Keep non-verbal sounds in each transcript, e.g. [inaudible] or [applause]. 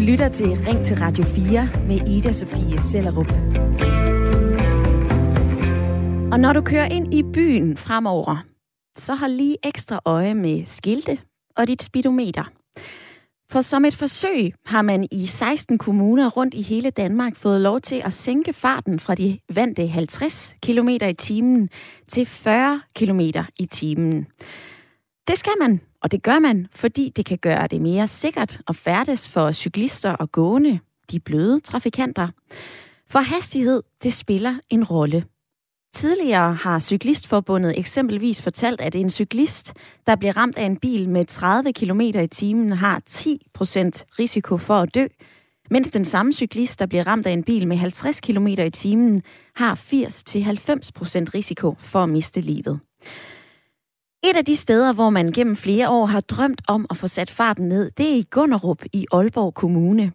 lytter til Ring til Radio 4 med Ida Sofie Sellerup. Og når du kører ind i byen fremover, så har lige ekstra øje med skilte og dit speedometer. For som et forsøg har man i 16 kommuner rundt i hele Danmark fået lov til at sænke farten fra de vante 50 km i timen til 40 km i timen. Det skal man, og det gør man, fordi det kan gøre det mere sikkert at færdes for cyklister og gående, de bløde trafikanter. For hastighed, det spiller en rolle. Tidligere har Cyklistforbundet eksempelvis fortalt, at en cyklist, der bliver ramt af en bil med 30 km i timen, har 10% risiko for at dø, mens den samme cyklist, der bliver ramt af en bil med 50 km i timen, har 80-90% risiko for at miste livet. Et af de steder, hvor man gennem flere år har drømt om at få sat farten ned, det er i Gunderup i Aalborg Kommune.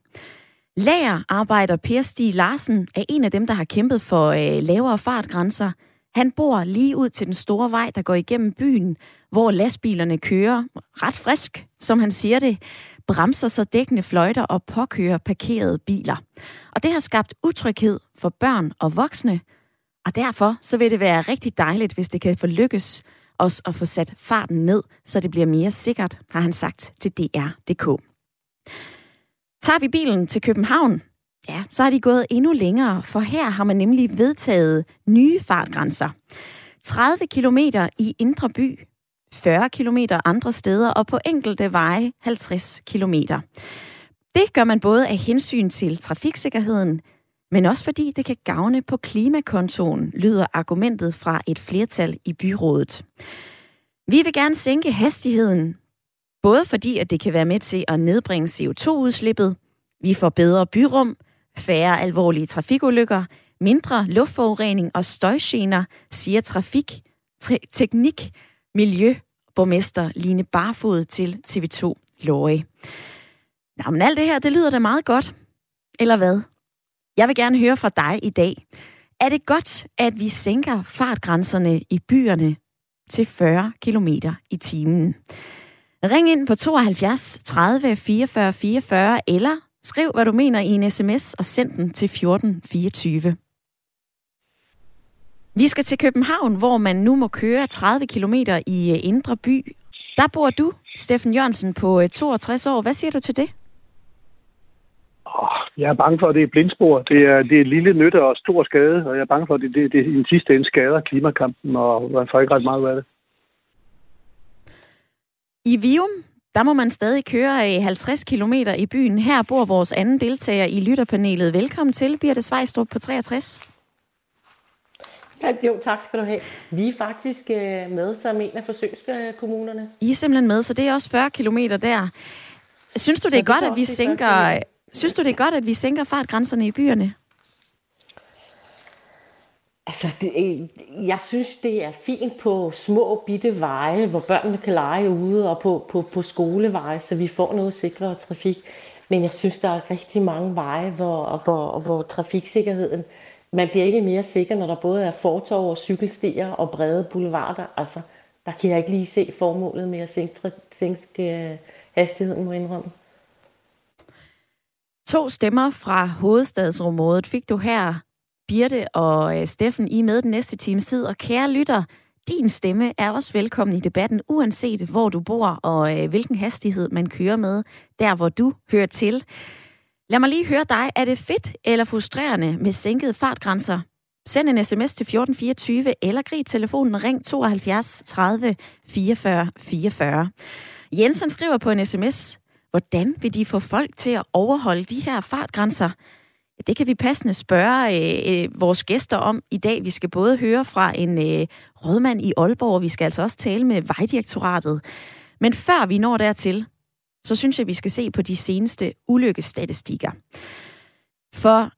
Lagerarbejder Per Stig Larsen er en af dem, der har kæmpet for øh, lavere fartgrænser. Han bor lige ud til den store vej, der går igennem byen, hvor lastbilerne kører ret frisk, som han siger det, bremser så dækkende fløjter og påkører parkerede biler. Og det har skabt utryghed for børn og voksne, og derfor så vil det være rigtig dejligt, hvis det kan forlykkes også os at få sat farten ned, så det bliver mere sikkert, har han sagt til DR.dk. Tager vi bilen til København, ja, så har de gået endnu længere, for her har man nemlig vedtaget nye fartgrænser. 30 km i Indre By, 40 km andre steder, og på enkelte veje 50 km. Det gør man både af hensyn til trafiksikkerheden, men også fordi det kan gavne på klimakontoen, lyder argumentet fra et flertal i byrådet. Vi vil gerne sænke hastigheden, både fordi at det kan være med til at nedbringe CO2-udslippet, vi får bedre byrum, færre alvorlige trafikulykker, mindre luftforurening og støjgener, siger trafik, teknik, miljø, borgmester Line Barfod til TV2 Løje. Nå, men alt det her, det lyder da meget godt. Eller hvad? Jeg vil gerne høre fra dig i dag. Er det godt, at vi sænker fartgrænserne i byerne til 40 km i timen? Ring ind på 72 30 44 44 eller skriv, hvad du mener i en sms og send den til 1424. Vi skal til København, hvor man nu må køre 30 km i øh, Indre By. Der bor du, Steffen Jørgensen, på øh, 62 år. Hvad siger du til det? Jeg er bange for, at det er blindspor. Det er, det er lille nytte og stor skade, og jeg er bange for, at det, det, det i en sidste ende skader klimakampen, og man får ikke ret meget af det. I Vium, der må man stadig køre 50 km i byen. Her bor vores anden deltager i lytterpanelet. Velkommen til, Birte Svejstrup på 63. Ja, jo, tak skal du have. Vi er faktisk øh, med som en af forsøgskommunerne. I er simpelthen med, så det er også 40 km der. Synes du, det er godt, at vi sænker Synes du, det er godt, at vi sænker fartgrænserne i byerne? Altså, det, jeg synes, det er fint på små bitte veje, hvor børnene kan lege ude, og på, på, på skoleveje, så vi får noget sikrere trafik. Men jeg synes, der er rigtig mange veje, hvor, hvor, hvor trafiksikkerheden, man bliver ikke mere sikker, når der både er fortov og cykelstier og brede boulevarder. Altså, der kan jeg ikke lige se formålet med at sænke, sænke øh, hastigheden, må indrømme. To stemmer fra hovedstadsområdet fik du her, Birte og øh, Steffen, I med den næste times tid. Og kære lytter, din stemme er også velkommen i debatten, uanset hvor du bor og øh, hvilken hastighed man kører med, der hvor du hører til. Lad mig lige høre dig. Er det fedt eller frustrerende med sænkede fartgrænser? Send en sms til 1424 eller grib telefonen ring 72 30 44 44. Jensen skriver på en sms, Hvordan vil de få folk til at overholde de her fartgrænser? Det kan vi passende spørge øh, øh, vores gæster om i dag. Vi skal både høre fra en øh, rådmand i Aalborg, og vi skal altså også tale med Vejdirektoratet. Men før vi når dertil, så synes jeg, vi skal se på de seneste ulykkesstatistikker. For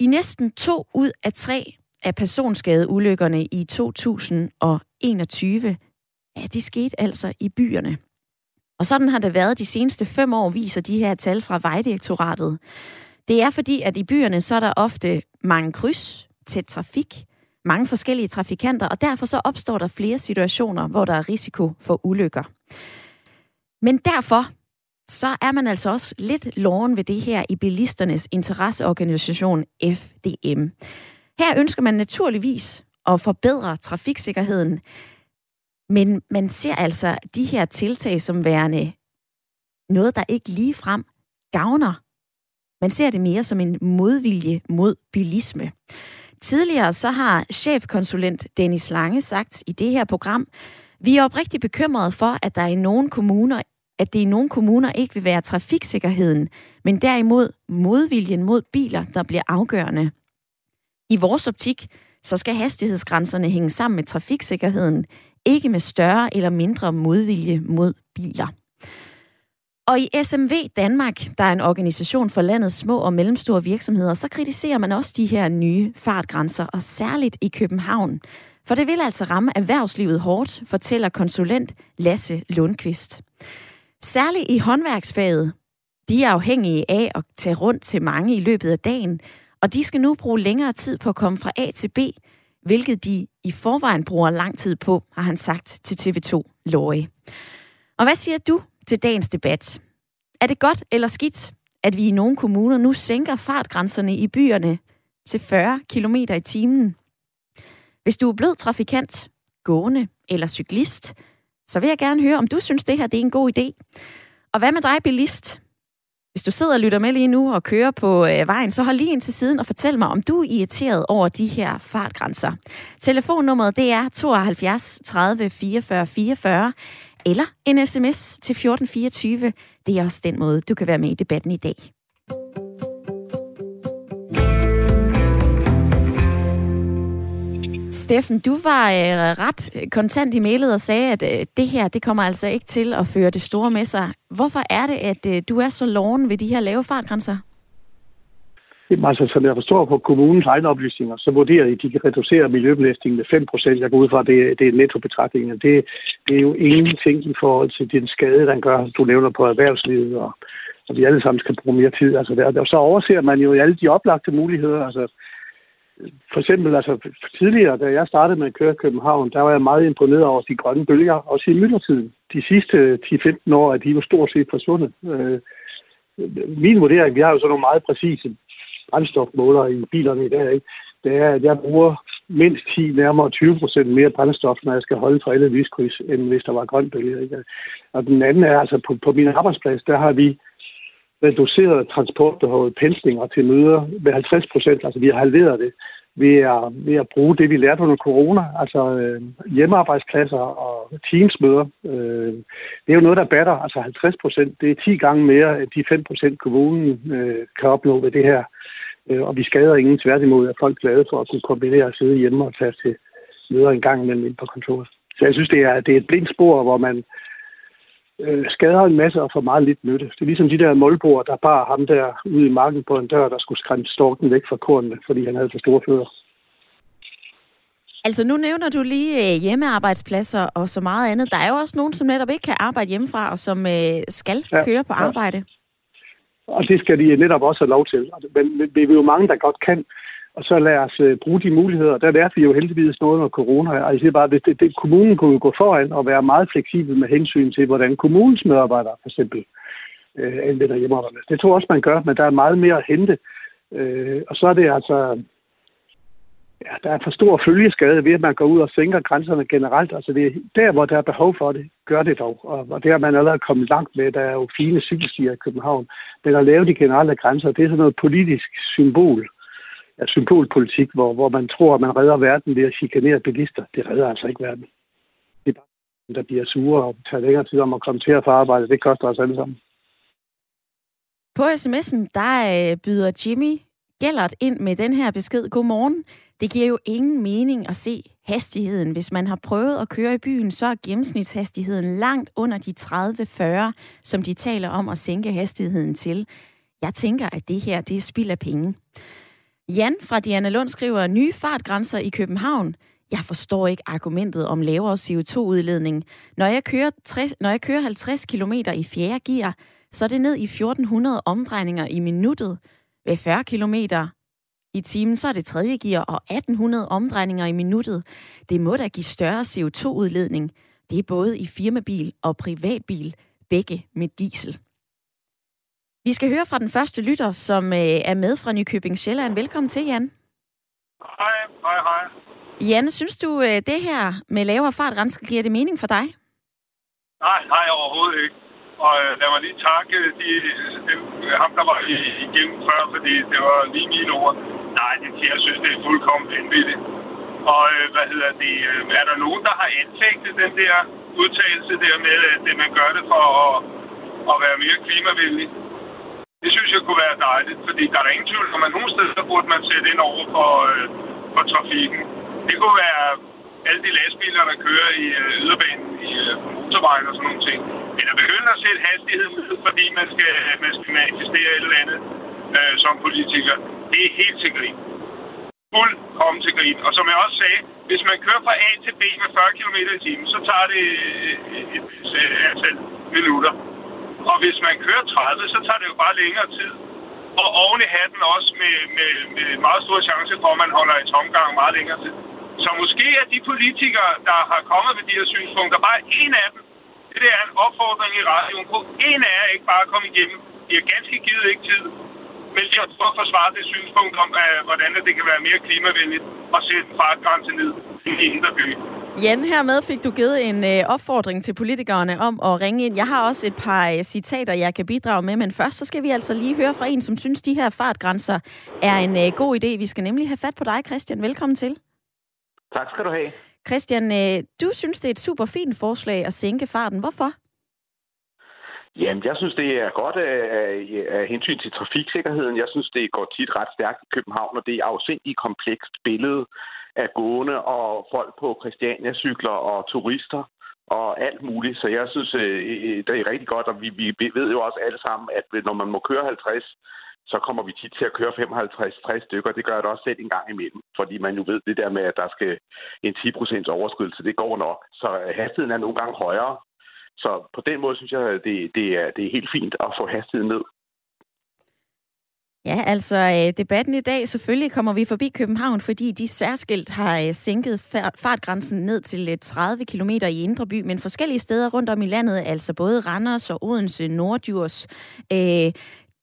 i næsten to ud af tre af personskadeulykkerne i 2021, ja, de skete altså i byerne. Og sådan har det været de seneste fem år, viser de her tal fra Vejdirektoratet. Det er fordi, at i byerne så er der ofte mange kryds, tæt trafik, mange forskellige trafikanter, og derfor så opstår der flere situationer, hvor der er risiko for ulykker. Men derfor så er man altså også lidt loven ved det her i bilisternes interesseorganisation FDM. Her ønsker man naturligvis at forbedre trafiksikkerheden, men man ser altså de her tiltag som værende noget, der ikke lige frem gavner. Man ser det mere som en modvilje mod bilisme. Tidligere så har chefkonsulent Dennis Lange sagt i det her program, vi er oprigtigt bekymrede for, at der i nogle kommuner at det i nogle kommuner ikke vil være trafiksikkerheden, men derimod modviljen mod biler, der bliver afgørende. I vores optik, så skal hastighedsgrænserne hænge sammen med trafiksikkerheden, ikke med større eller mindre modvilje mod biler. Og i SMV Danmark, der er en organisation for landets små og mellemstore virksomheder, så kritiserer man også de her nye fartgrænser, og særligt i København. For det vil altså ramme erhvervslivet hårdt, fortæller konsulent Lasse Lundqvist. Særligt i håndværksfaget. De er afhængige af at tage rundt til mange i løbet af dagen, og de skal nu bruge længere tid på at komme fra A til B, hvilket de i forvejen bruger lang tid på, har han sagt til TV2 Lorge. Og hvad siger du til dagens debat? Er det godt eller skidt, at vi i nogle kommuner nu sænker fartgrænserne i byerne til 40 km i timen? Hvis du er blød trafikant, gående eller cyklist, så vil jeg gerne høre, om du synes, det her det er en god idé. Og hvad med dig, bilist? Hvis du sidder og lytter med lige nu og kører på øh, vejen, så hold lige ind til siden og fortæl mig, om du er irriteret over de her fartgrænser. Telefonnummeret det er 72 30 44 44 eller en sms til 1424. Det er også den måde, du kan være med i debatten i dag. Steffen, du var øh, ret kontant i mailet og sagde, at øh, det her det kommer altså ikke til at føre det store med sig. Hvorfor er det, at øh, du er så loven ved de her lave fartgrænser? Jamen, altså, som jeg forstår på kommunens egne oplysninger, så vurderer de, at de kan reducere miljøbelastningen med 5 procent. Jeg går ud fra, at det, det er nettobetragtningen. Det, det er jo ingenting i forhold til den skade, den gør, du nævner på erhvervslivet, og, og vi alle sammen skal bruge mere tid. Altså, der, så overser man jo alle de oplagte muligheder. Altså, for eksempel, altså tidligere, da jeg startede med at køre København, der var jeg meget imponeret over de grønne bølger, også i myldretiden. De sidste 10-15 år er de jo stort set forsvundet. Øh, min vurdering, vi har jo så nogle meget præcise brændstofmålere i bilerne i dag, ikke? det er, at jeg bruger mindst 10, nærmere 20 procent mere brændstof, når jeg skal holde for alle lyskryds, end hvis der var grøn bølge. Ikke? Og den anden er altså, på, på min arbejdsplads, der har vi reduceret transportbehovet, pendlinger til møder med 50 procent. Altså vi har halveret det ved at, ved at bruge det, vi lærte under corona, altså øh, hjemmearbejdspladser og teamsmøder. Øh, det er jo noget, der batter, altså 50 procent. Det er 10 gange mere, end de 5 procent kommunen øh, kan opnå ved det her. Øh, og vi skader ingen tværtimod, at folk er glade for at kunne kombinere at sidde hjemme og tage til møder en gang imellem ind på kontoret. Så jeg synes, det er, det er et blindt spor, hvor man øh, skader en masse og får meget lidt nytte. Det er ligesom de der målbord, der bare ham der ude i marken på en dør, der skulle skræmme storken væk fra kornene, fordi han havde for store fødder. Altså nu nævner du lige øh, hjemmearbejdspladser og så meget andet. Der er jo også nogen, som netop ikke kan arbejde hjemmefra, og som øh, skal ja, køre på arbejde. Ja. Og det skal de netop også have lov til. Men vi er jo mange, der godt kan. Og så lad os uh, bruge de muligheder. Der lærte vi jo heldigvis noget under corona. Og jeg siger bare, at det, det, kommunen kunne jo gå foran og være meget fleksibel med hensyn til, hvordan kommunens medarbejdere for eksempel øh, anvender hjemmearbejde. Det tror jeg også, man gør, men der er meget mere at hente. Øh, og så er det altså... Ja, der er for stor følgeskade ved, at man går ud og sænker grænserne generelt. Altså det er der, hvor der er behov for det, gør det dog. Og, og det har man allerede kommet langt med. Der er jo fine cykelstier i København. Men at lave de generelle grænser, det er sådan noget politisk symbol ja, symbolpolitik, hvor, hvor man tror, at man redder verden ved at chikanere bilister. Det redder altså ikke verden. Det er bare, der bliver sure og tager længere tid om at komme til at få arbejde. Det koster os alle sammen. På sms'en, der øh, byder Jimmy Gellert ind med den her besked. Godmorgen. Det giver jo ingen mening at se hastigheden. Hvis man har prøvet at køre i byen, så er gennemsnitshastigheden langt under de 30-40, som de taler om at sænke hastigheden til. Jeg tænker, at det her det er spild af penge. Jan fra Diana Lund skriver, nye fartgrænser i København. Jeg forstår ikke argumentet om lavere CO2-udledning. Når jeg kører, 60, når jeg kører 50 km i fjerde gear, så er det ned i 1400 omdrejninger i minuttet. Ved 40 km i timen, så er det tredje gear og 1800 omdrejninger i minuttet. Det må da give større CO2-udledning. Det er både i firmabil og privatbil, begge med diesel. Vi skal høre fra den første lytter, som øh, er med fra Nykøbing Sjælland. Velkommen til, Jan. Hej, hej, hej. Jan, synes du, øh, det her med lavere fartgrænser giver det mening for dig? Nej, nej, overhovedet ikke. Og øh, lad mig lige takke de, de, ham, der var igennem før, fordi det var lige mine ord. Nej, det, jeg synes, det er fuldkommen vanvittigt. Og øh, hvad hedder det? Øh, er der nogen, der har anfægtet den der udtalelse der med, at det, man gør det for at, at være mere klimavenlig? Det synes jeg kunne være dejligt, fordi der er ingen tvivl om, at nogle steder burde man sætte ind over for, øh, for trafikken. Det kunne være alle de lastbiler, der kører i øh, yderbanen i øh, motorvejen og sådan nogle ting. Eller begynde at sætte hastigheden ud, fordi man skal, man skal manifestere et eller andet øh, som politiker. Det er helt til grin. Fuldkommen til grin. Og som jeg også sagde, hvis man kører fra A til B med 40 km i timen, så tager det øh, et, et, et antal minutter. Og hvis man kører 30, så tager det jo bare længere tid. Og oven i hatten også med, med, med meget stor chance for, at man holder i tomgang meget længere tid. Så måske er de politikere, der har kommet med de her synspunkter, bare en af dem, det er en opfordring i radioen på en af jer ikke bare at komme igennem. De har ganske givet ikke tid. Men jeg tror at forsvare det synspunkt om, hvordan det kan være mere klimavenligt at sætte fartgrænsen ned i indre byer. Jan, hermed fik du givet en øh, opfordring til politikerne om at ringe ind. Jeg har også et par øh, citater, jeg kan bidrage med, men først så skal vi altså lige høre fra en, som synes, de her fartgrænser er en øh, god idé. Vi skal nemlig have fat på dig, Christian. Velkommen til. Tak skal du have. Christian, øh, du synes, det er et super fint forslag at sænke farten. Hvorfor? Jamen, jeg synes, det er godt af, af, af hensyn til trafiksikkerheden. Jeg synes, det går tit ret stærkt i København, og det er afsindigt komplekst billede af gående og folk på Christiania-cykler og turister og alt muligt. Så jeg synes, øh, øh, det er rigtig godt, og vi, vi ved jo også alle sammen, at når man må køre 50, så kommer vi tit til at køre 55-60 stykker. Det gør jeg da også selv en gang imellem, fordi man jo ved det der med, at der skal en 10% overskridelse, det går nok. Så hastigheden er nogle gange højere. Så på den måde synes jeg, det, det, er, det er helt fint at få hastigheden ned. Ja, altså øh, debatten i dag, selvfølgelig kommer vi forbi København, fordi de særskilt har øh, sænket fartgrænsen ned til øh, 30 km i Indre By, men forskellige steder rundt om i landet, altså både Randers og Odense, Nordjurs, øh,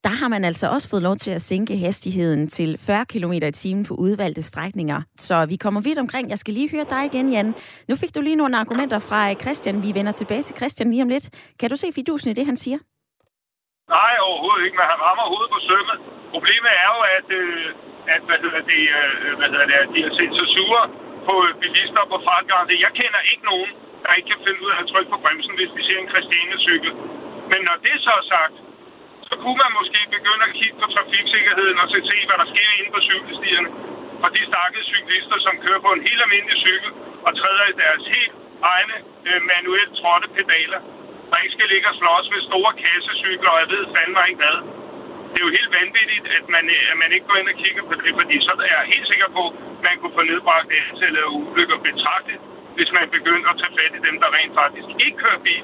der har man altså også fået lov til at sænke hastigheden til 40 km i timen på udvalgte strækninger. Så vi kommer vidt omkring. Jeg skal lige høre dig igen, Jan. Nu fik du lige nogle argumenter fra Christian. Vi vender tilbage til Christian lige om lidt. Kan du se fidusen i det, han siger? Nej, overhovedet ikke, men han rammer hovedet på sømmet. Problemet er jo, at, øh, at hvad hedder det, øh, hvad hedder det, de har set så sure på øh, bilister på fartgrænse. Jeg kender ikke nogen, der ikke kan finde ud af at trykke på bremsen, hvis vi ser en Christiane-cykel. Men når det så er sagt, så kunne man måske begynde at kigge på trafiksikkerheden og se, hvad der sker inde på cykelstierne. Og de stakkels cyklister, som kører på en helt almindelig cykel og træder i deres helt egne øh, manuelt trådte pedaler, der ikke skal ligge og slås med store kassecykler, og jeg ved fandme ikke hvad. Det er jo helt vanvittigt, at man, at man ikke går ind og kigger på det, fordi så er jeg helt sikker på, at man kunne få nedbragt antallet af ulykker betragtet, hvis man begyndte at tage fat i dem, der rent faktisk ikke kører bil,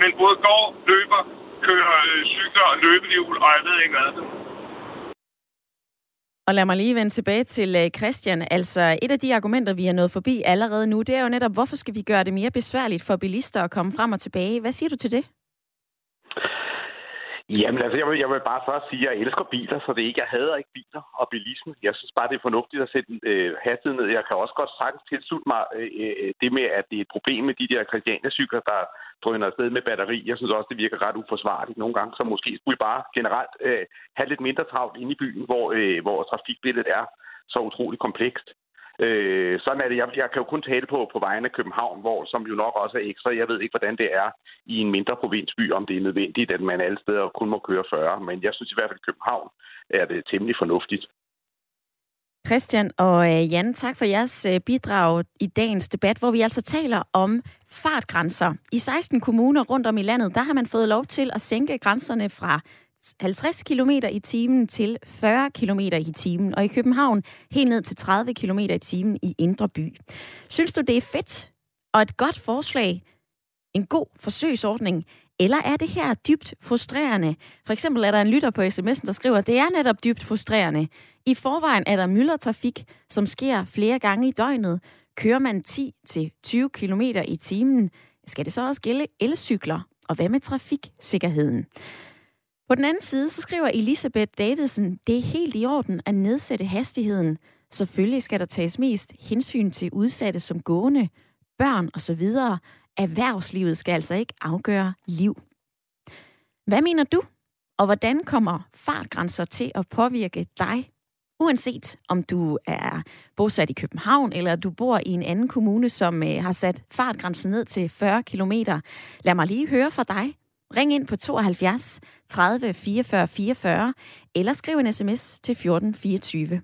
men både går, løber, kører øh, cykler og løbehjul, og jeg ved ikke hvad. Og lad mig lige vende tilbage til øh, Christian. Altså, et af de argumenter, vi har nået forbi allerede nu, det er jo netop, hvorfor skal vi gøre det mere besværligt for bilister at komme frem og tilbage? Hvad siger du til det? Jamen altså, jeg vil, jeg vil bare først sige, at jeg elsker biler, så det er ikke, jeg hader ikke biler og bilisme. Jeg synes bare, det er fornuftigt at sætte øh, hastigheden ned. Jeg kan også godt sagtens tilslutte mig øh, øh det med, at det er et problem med de der Christiania-cykler, der drøner afsted med batteri. Jeg synes også, det virker ret uforsvarligt nogle gange, så måske skulle vi bare generelt øh, have lidt mindre travlt inde i byen, hvor, øh, hvor trafikbilledet er så utrolig komplekst. Øh, sådan er det. Jeg, jeg kan jo kun tale på, på vejen af København, hvor, som jo nok også er ekstra. Jeg ved ikke, hvordan det er i en mindre provinsby, om det er nødvendigt, at man alle steder kun må køre 40. Men jeg synes i hvert fald, at København er det temmelig fornuftigt. Christian og øh, Jan, tak for jeres øh, bidrag i dagens debat, hvor vi altså taler om fartgrænser. I 16 kommuner rundt om i landet, der har man fået lov til at sænke grænserne fra 50 km i timen til 40 km i timen, og i København helt ned til 30 km i timen i Indre By. Synes du, det er fedt og et godt forslag? En god forsøgsordning? Eller er det her dybt frustrerende? For eksempel er der en lytter på sms'en, der skriver, at det er netop dybt frustrerende. I forvejen er der myldretrafik, som sker flere gange i døgnet. Kører man 10-20 km i timen, skal det så også gælde elcykler? Og hvad med trafiksikkerheden? På den anden side, så skriver Elisabeth Davidsen, det er helt i orden at nedsætte hastigheden. Selvfølgelig skal der tages mest hensyn til udsatte som gående, børn osv. Erhvervslivet skal altså ikke afgøre liv. Hvad mener du? Og hvordan kommer fartgrænser til at påvirke dig? Uanset om du er bosat i København, eller du bor i en anden kommune, som øh, har sat fartgrænsen ned til 40 km. Lad mig lige høre fra dig. Ring ind på 72 30 44 44, eller skriv en sms til 1424.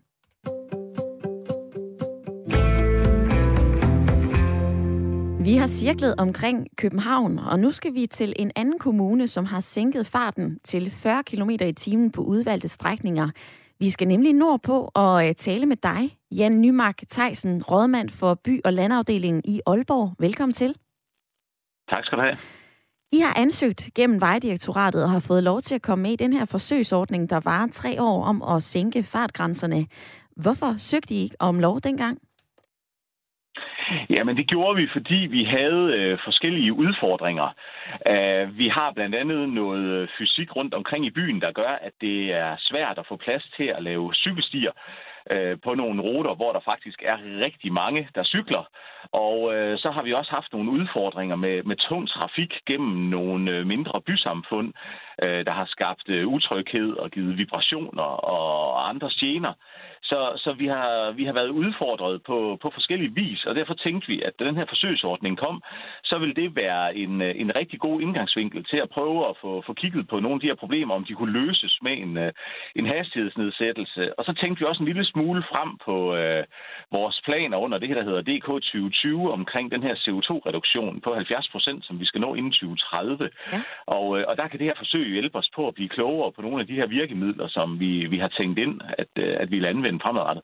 Vi har cirklet omkring København, og nu skal vi til en anden kommune, som har sænket farten til 40 km i timen på udvalgte strækninger. Vi skal nemlig nordpå og øh, tale med dig, Jan Nymark Theisen, rådmand for by- og landafdelingen i Aalborg. Velkommen til. Tak skal du have. I har ansøgt gennem Vejdirektoratet og har fået lov til at komme med i den her forsøgsordning, der var tre år om at sænke fartgrænserne. Hvorfor søgte I ikke om lov dengang? Jamen, det gjorde vi, fordi vi havde øh, forskellige udfordringer. Uh, vi har blandt andet noget øh, fysik rundt omkring i byen, der gør, at det er svært at få plads til at lave cykelstier øh, på nogle ruter, hvor der faktisk er rigtig mange, der cykler. Og øh, så har vi også haft nogle udfordringer med, med tung trafik gennem nogle øh, mindre bysamfund, øh, der har skabt øh, utryghed og givet vibrationer og andre gener. Så, så vi, har, vi har været udfordret på, på forskellige vis, og derfor tænkte vi, at da den her forsøgsordning kom, så vil det være en, en rigtig god indgangsvinkel til at prøve at få, få kigget på nogle af de her problemer, om de kunne løses med en, en hastighedsnedsættelse. Og så tænkte vi også en lille smule frem på øh, vores planer under det her, der hedder DK 2020, omkring den her CO2-reduktion på 70 procent, som vi skal nå inden 2030. Ja. Og, øh, og der kan det her forsøg hjælpe os på at blive klogere på nogle af de her virkemidler, som vi, vi har tænkt ind, at, øh, at vi vil anvende fremadrettet.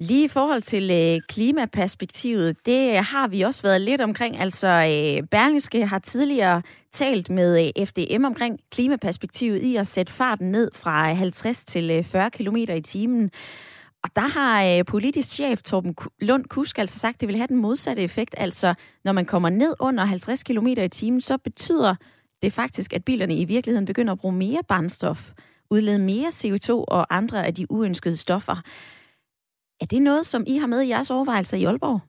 Lige i forhold til øh, klimaperspektivet, det har vi også været lidt omkring. Altså, øh, Berlingske har tidligere talt med øh, FDM omkring klimaperspektivet i at sætte farten ned fra øh, 50 til øh, 40 km i timen. Og der har øh, politisk chef Torben Lund Kusk altså sagt, at det vil have den modsatte effekt. Altså, når man kommer ned under 50 km i timen, så betyder det faktisk, at bilerne i virkeligheden begynder at bruge mere brændstof, udlede mere CO2 og andre af de uønskede stoffer. Er det noget, som I har med i jeres overvejelser i Aalborg?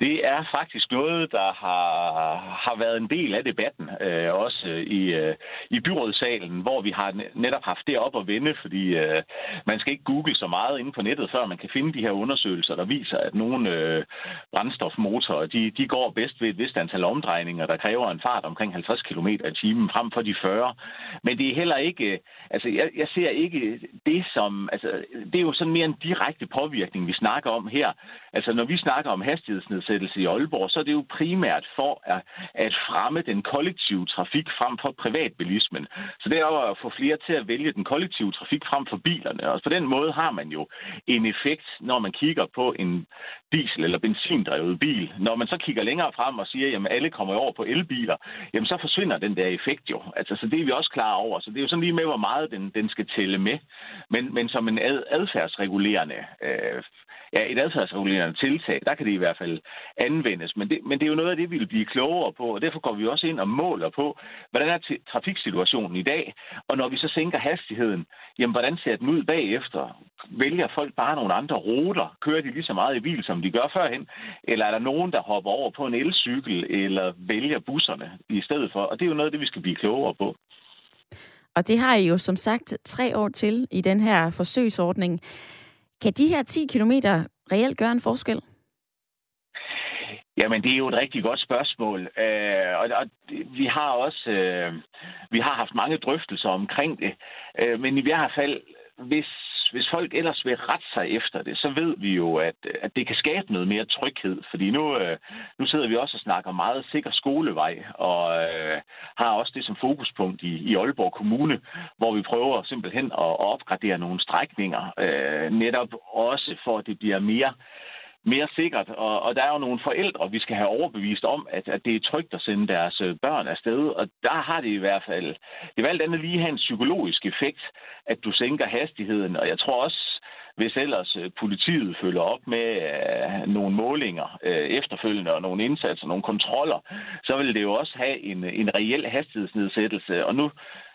Det er faktisk noget, der har, har været en del af debatten, øh, også i, øh, i byrådssalen, hvor vi har netop haft det op at vende, fordi øh, man skal ikke google så meget inde på nettet, før man kan finde de her undersøgelser, der viser, at nogle øh, brændstofmotorer, de, de går bedst ved et vist antal omdrejninger, der kræver en fart omkring 50 km i timen frem for de 40. Men det er heller ikke, øh, altså jeg, jeg ser ikke det som, altså det er jo sådan mere en direkte påvirkning, vi snakker om her. Altså når vi snakker om hastighedsned nedsættelse i Aalborg, så er det jo primært for at, at fremme den kollektive trafik frem for privatbilismen. Så det er jo at få flere til at vælge den kollektive trafik frem for bilerne. Og på den måde har man jo en effekt, når man kigger på en diesel- eller benzindrevet bil. Når man så kigger længere frem og siger, at alle kommer over på elbiler, jamen så forsvinder den der effekt jo. Altså, så det er vi også klar over. Så det er jo sådan lige med, hvor meget den, den skal tælle med. Men, men som en ad, adfærdsregulerende øh, ja, et adfærdsregulerende altså, tiltag, der kan det i hvert fald anvendes. Men det, men det er jo noget af det, vi vil blive klogere på, og derfor går vi også ind og måler på, hvordan er trafiksituationen i dag, og når vi så sænker hastigheden, jamen hvordan ser den ud bagefter? Vælger folk bare nogle andre ruter? Kører de lige så meget i bil, som de gør førhen? Eller er der nogen, der hopper over på en elcykel, eller vælger busserne i stedet for? Og det er jo noget af det, vi skal blive klogere på. Og det har I jo som sagt tre år til i den her forsøgsordning. Kan de her 10 km reelt gøre en forskel? Jamen, det er jo et rigtig godt spørgsmål. Øh, og, og vi har også øh, vi har haft mange drøftelser omkring det. Øh, men i hvert fald, hvis hvis folk ellers vil rette sig efter det, så ved vi jo, at, at det kan skabe noget mere tryghed. Fordi nu, øh, nu sidder vi også og snakker meget sikker skolevej, og øh, har også det som fokuspunkt i, i Aalborg Kommune, hvor vi prøver simpelthen at, at opgradere nogle strækninger, øh, netop også for, at det bliver mere mere sikkert. Og, og der er jo nogle forældre, vi skal have overbevist om, at, at det er trygt at sende deres øh, børn afsted. Og der har det i hvert fald, det vil alt andet lige have en psykologisk effekt, at du sænker hastigheden. Og jeg tror også, hvis ellers øh, politiet følger op med øh, nogle målinger øh, efterfølgende og nogle indsatser, nogle kontroller, så vil det jo også have en, en reel hastighedsnedsættelse. Og nu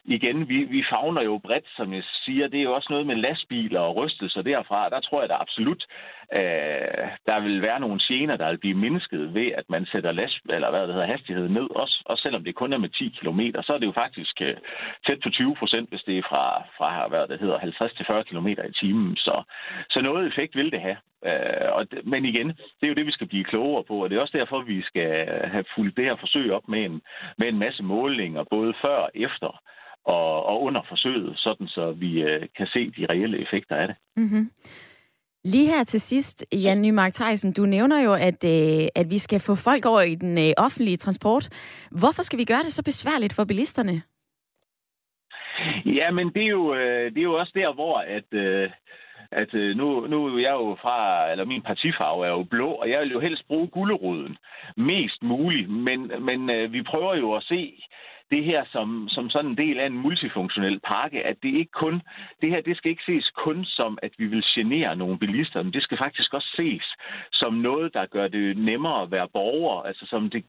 igen, vi, vi fagner jo bredt, som jeg siger. Det er jo også noget med lastbiler og rystelser derfra. Der tror jeg da absolut, øh, der vil være nogle gener, der vil blive mindsket ved, at man sætter last, eller hvad det hedder, hastigheden ned. Også, også selvom det kun er med 10 km, så er det jo faktisk øh, tæt på 20 procent, hvis det er fra, fra hvad det hedder, 50 til 40 km i timen. Så, så noget effekt vil det have. Øh, og det, men igen, det er jo det, vi skal blive klogere på, og det er også derfor, vi skal have fulgt det her forsøg op med en, med en masse målinger, både før og efter og, og under forsøget, sådan så vi øh, kan se de reelle effekter af det. Mm-hmm. Lige her til sidst, Jan Nymark Theisen, du nævner jo, at, øh, at vi skal få folk over i den øh, offentlige transport. Hvorfor skal vi gøre det så besværligt for bilisterne? Ja, men det er jo, øh, det er jo også der, hvor at, øh, at øh, nu, nu er jeg jo fra, eller min partifarve er jo blå, og jeg vil jo helst bruge gulderoden mest muligt, men, men øh, vi prøver jo at se det her som, som sådan en del af en multifunktionel pakke, at det ikke kun, det her, det skal ikke ses kun som, at vi vil genere nogle bilister, men det skal faktisk også ses som noget, der gør det nemmere at være borger, altså som det,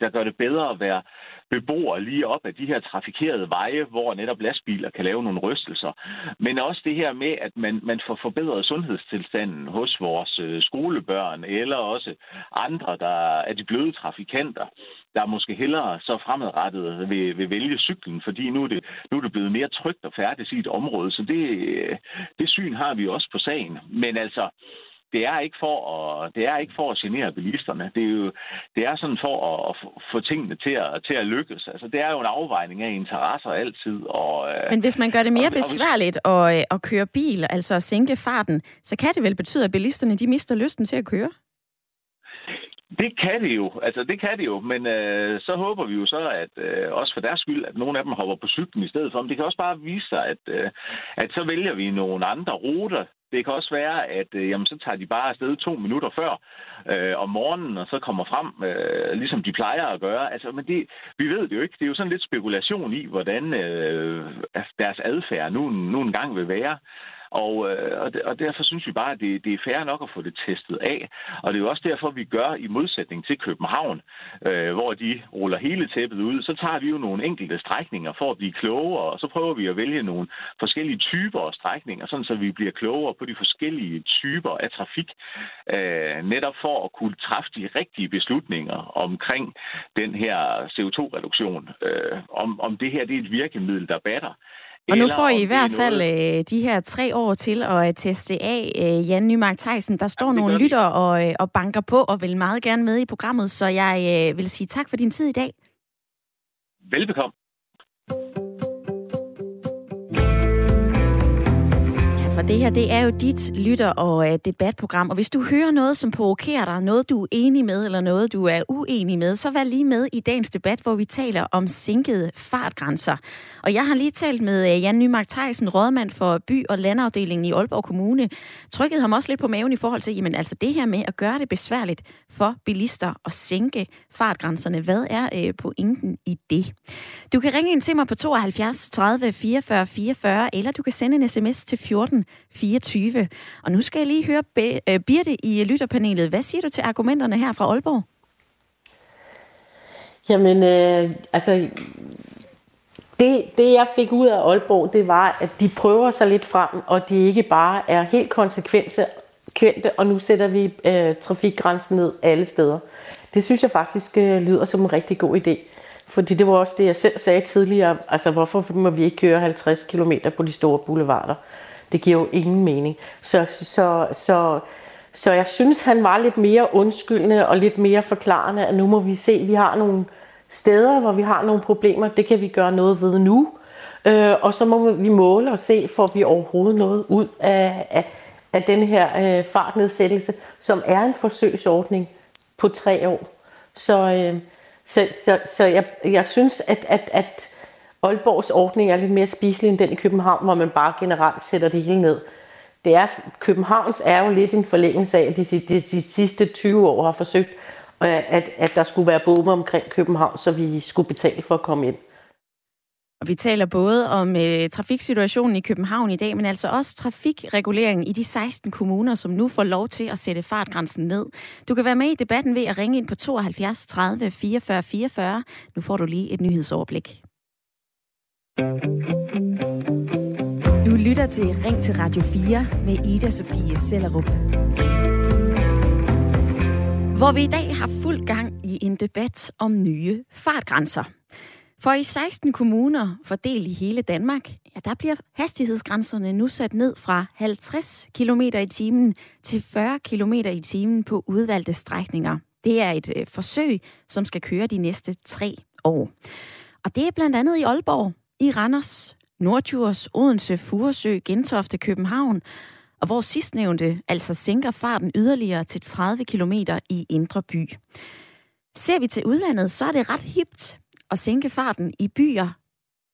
der gør det bedre at være beboer lige op af de her trafikerede veje, hvor netop lastbiler kan lave nogle rystelser. Men også det her med, at man, man får forbedret sundhedstilstanden hos vores øh, skolebørn, eller også andre, der er de bløde trafikanter der måske hellere så fremadrettet vil, vil vælge cyklen, fordi nu er, det, nu er det blevet mere trygt at færdes i et område. Så det, det syn har vi også på sagen. Men altså, det er ikke for at, det er ikke for at genere bilisterne. Det er jo det er sådan for at, at få tingene til at, til at lykkes. Altså, det er jo en afvejning af interesser altid. Og, øh, Men hvis man gør det mere og, besværligt at, øh, at køre bil, altså at sænke farten, så kan det vel betyde, at bilisterne de mister lysten til at køre? Det kan det jo, altså det kan det jo, men øh, så håber vi jo så, at øh, også for deres skyld, at nogle af dem hopper på cyklen i stedet for. Men det kan også bare vise sig, at, øh, at så vælger vi nogle andre ruter. Det kan også være, at øh, jamen, så tager de bare afsted to minutter før øh, om morgenen, og så kommer frem, øh, ligesom de plejer at gøre. Altså, men det, vi ved det jo ikke. Det er jo sådan lidt spekulation i, hvordan øh, deres adfærd nu, nu en gang vil være. Og, øh, og, og derfor synes vi bare, at det, det er fair nok at få det testet af. Og det er jo også derfor, vi gør i modsætning til København, øh, hvor de ruller hele tæppet ud, så tager vi jo nogle enkelte strækninger for at blive klogere, og så prøver vi at vælge nogle forskellige typer af strækninger, sådan så vi bliver klogere på de forskellige typer af trafik, øh, netop for at kunne træffe de rigtige beslutninger omkring den her CO2-reduktion. Øh, om, om det her det er et virkemiddel, der batter, og nu får I i hvert fald øh, de her tre år til at øh, teste af. Øh, Jan Nymark Theisen, der står ja, nogle lytter og, øh, og banker på og vil meget gerne med i programmet, så jeg øh, vil sige tak for din tid i dag. Velbekomme. For det her det er jo dit lytter- og uh, debatprogram. Og hvis du hører noget, som provokerer dig, noget du er enig med, eller noget du er uenig med, så vær lige med i dagens debat, hvor vi taler om sænkede fartgrænser. Og jeg har lige talt med uh, Jan Nymark Theisen, rådmand for by- og landafdelingen i Aalborg Kommune. Trykket ham også lidt på maven i forhold til, jamen altså det her med at gøre det besværligt for bilister at sænke fartgrænserne. Hvad er uh, pointen i det? Du kan ringe ind til mig på 72 30 44 44, eller du kan sende en sms til 14 24. Og nu skal jeg lige høre øh, Birte i lytterpanelet. Hvad siger du til argumenterne her fra Aalborg? Jamen, øh, altså, det, det jeg fik ud af Aalborg, det var, at de prøver sig lidt frem, og de ikke bare er helt konsekvente, og nu sætter vi øh, trafikgrænsen ned alle steder. Det synes jeg faktisk øh, lyder som en rigtig god idé. Fordi det var også det, jeg selv sagde tidligere. Altså, hvorfor må vi ikke køre 50 km på de store boulevarder? Det giver jo ingen mening. Så, så, så, så jeg synes, han var lidt mere undskyldende og lidt mere forklarende, at nu må vi se, at vi har nogle steder, hvor vi har nogle problemer. Det kan vi gøre noget ved nu. Øh, og så må vi måle og se, får vi overhovedet noget ud af, af, af den her øh, fartnedsættelse, som er en forsøgsordning på tre år. Så, øh, så, så, så jeg, jeg synes, at, at, at Aalborgs ordning er lidt mere spiselig end den i København, hvor man bare generelt sætter det hele ned. Det er, Københavns er jo lidt en forlængelse af, at de, de, de, sidste 20 år har forsøgt, øh, at, at der skulle være bomme omkring København, så vi skulle betale for at komme ind. Og vi taler både om øh, trafiksituationen i København i dag, men altså også trafikreguleringen i de 16 kommuner, som nu får lov til at sætte fartgrænsen ned. Du kan være med i debatten ved at ringe ind på 72 30 44 44. Nu får du lige et nyhedsoverblik. Du lytter til Ring til Radio 4 med Ida Sofie Sellerup. Hvor vi i dag har fuld gang i en debat om nye fartgrænser. For i 16 kommuner fordelt i hele Danmark, ja, der bliver hastighedsgrænserne nu sat ned fra 50 km i timen til 40 km i timen på udvalgte strækninger. Det er et øh, forsøg, som skal køre de næste tre år. Og det er blandt andet i Aalborg, i Randers, Nordjurs, Odense, Furesø, Gentofte, København, og hvor sidstnævnte altså sænker farten yderligere til 30 km i Indre By. Ser vi til udlandet, så er det ret hipt at sænke farten i byer.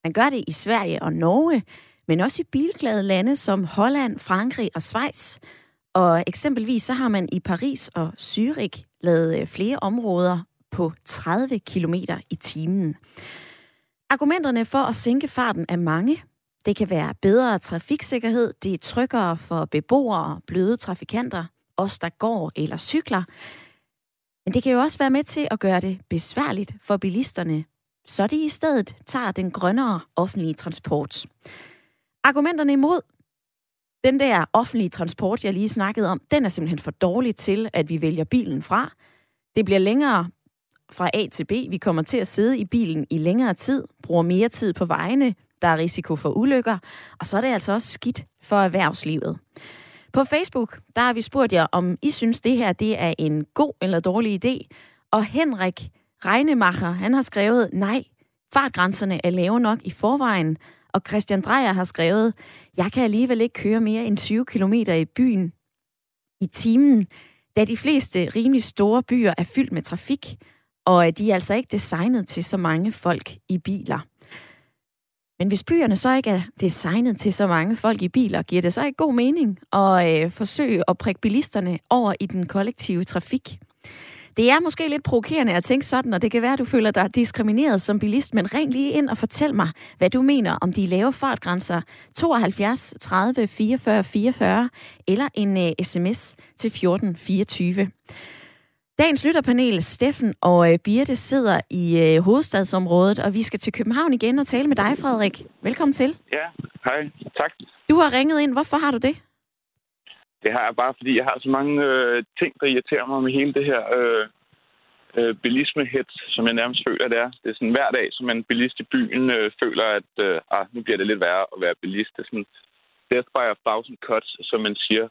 Man gør det i Sverige og Norge, men også i bilglade lande som Holland, Frankrig og Schweiz. Og eksempelvis så har man i Paris og Zürich lavet øh, flere områder på 30 km i timen. Argumenterne for at sænke farten er mange. Det kan være bedre trafiksikkerhed, det er tryggere for beboere, bløde trafikanter, os der går eller cykler. Men det kan jo også være med til at gøre det besværligt for bilisterne, så de i stedet tager den grønnere offentlige transport. Argumenterne imod den der offentlige transport, jeg lige snakkede om, den er simpelthen for dårlig til, at vi vælger bilen fra. Det bliver længere fra A til B. Vi kommer til at sidde i bilen i længere tid, bruger mere tid på vejene, der er risiko for ulykker, og så er det altså også skidt for erhvervslivet. På Facebook, der har vi spurgt jer, om I synes, det her det er en god eller dårlig idé. Og Henrik Regnemacher, han har skrevet, nej, fartgrænserne er lave nok i forvejen. Og Christian Drejer har skrevet, jeg kan alligevel ikke køre mere end 20 km i byen i timen, da de fleste rimelig store byer er fyldt med trafik, og øh, de er altså ikke designet til så mange folk i biler. Men hvis byerne så ikke er designet til så mange folk i biler, giver det så ikke god mening at øh, forsøge at prikke bilisterne over i den kollektive trafik? Det er måske lidt provokerende at tænke sådan, og det kan være, at du føler dig diskrimineret som bilist, men ring lige ind og fortæl mig, hvad du mener om de lave fartgrænser 72 30 44 44 eller en øh, uh, sms til 14 24. Dagens lytterpanel, Steffen og øh, Birte, sidder i øh, hovedstadsområdet, og vi skal til København igen og tale med dig, Frederik. Velkommen til. Ja, hej. Tak. Du har ringet ind. Hvorfor har du det? Det har jeg bare, fordi jeg har så mange øh, ting, der irriterer mig med hele det her øh, øh, bilismehets, som jeg nærmest føler, det er. Det er sådan hver dag, som en bilist i byen øh, føler, at øh, ah, nu bliver det lidt værre at være bilist. Det er sådan death by a thousand cuts, som man siger.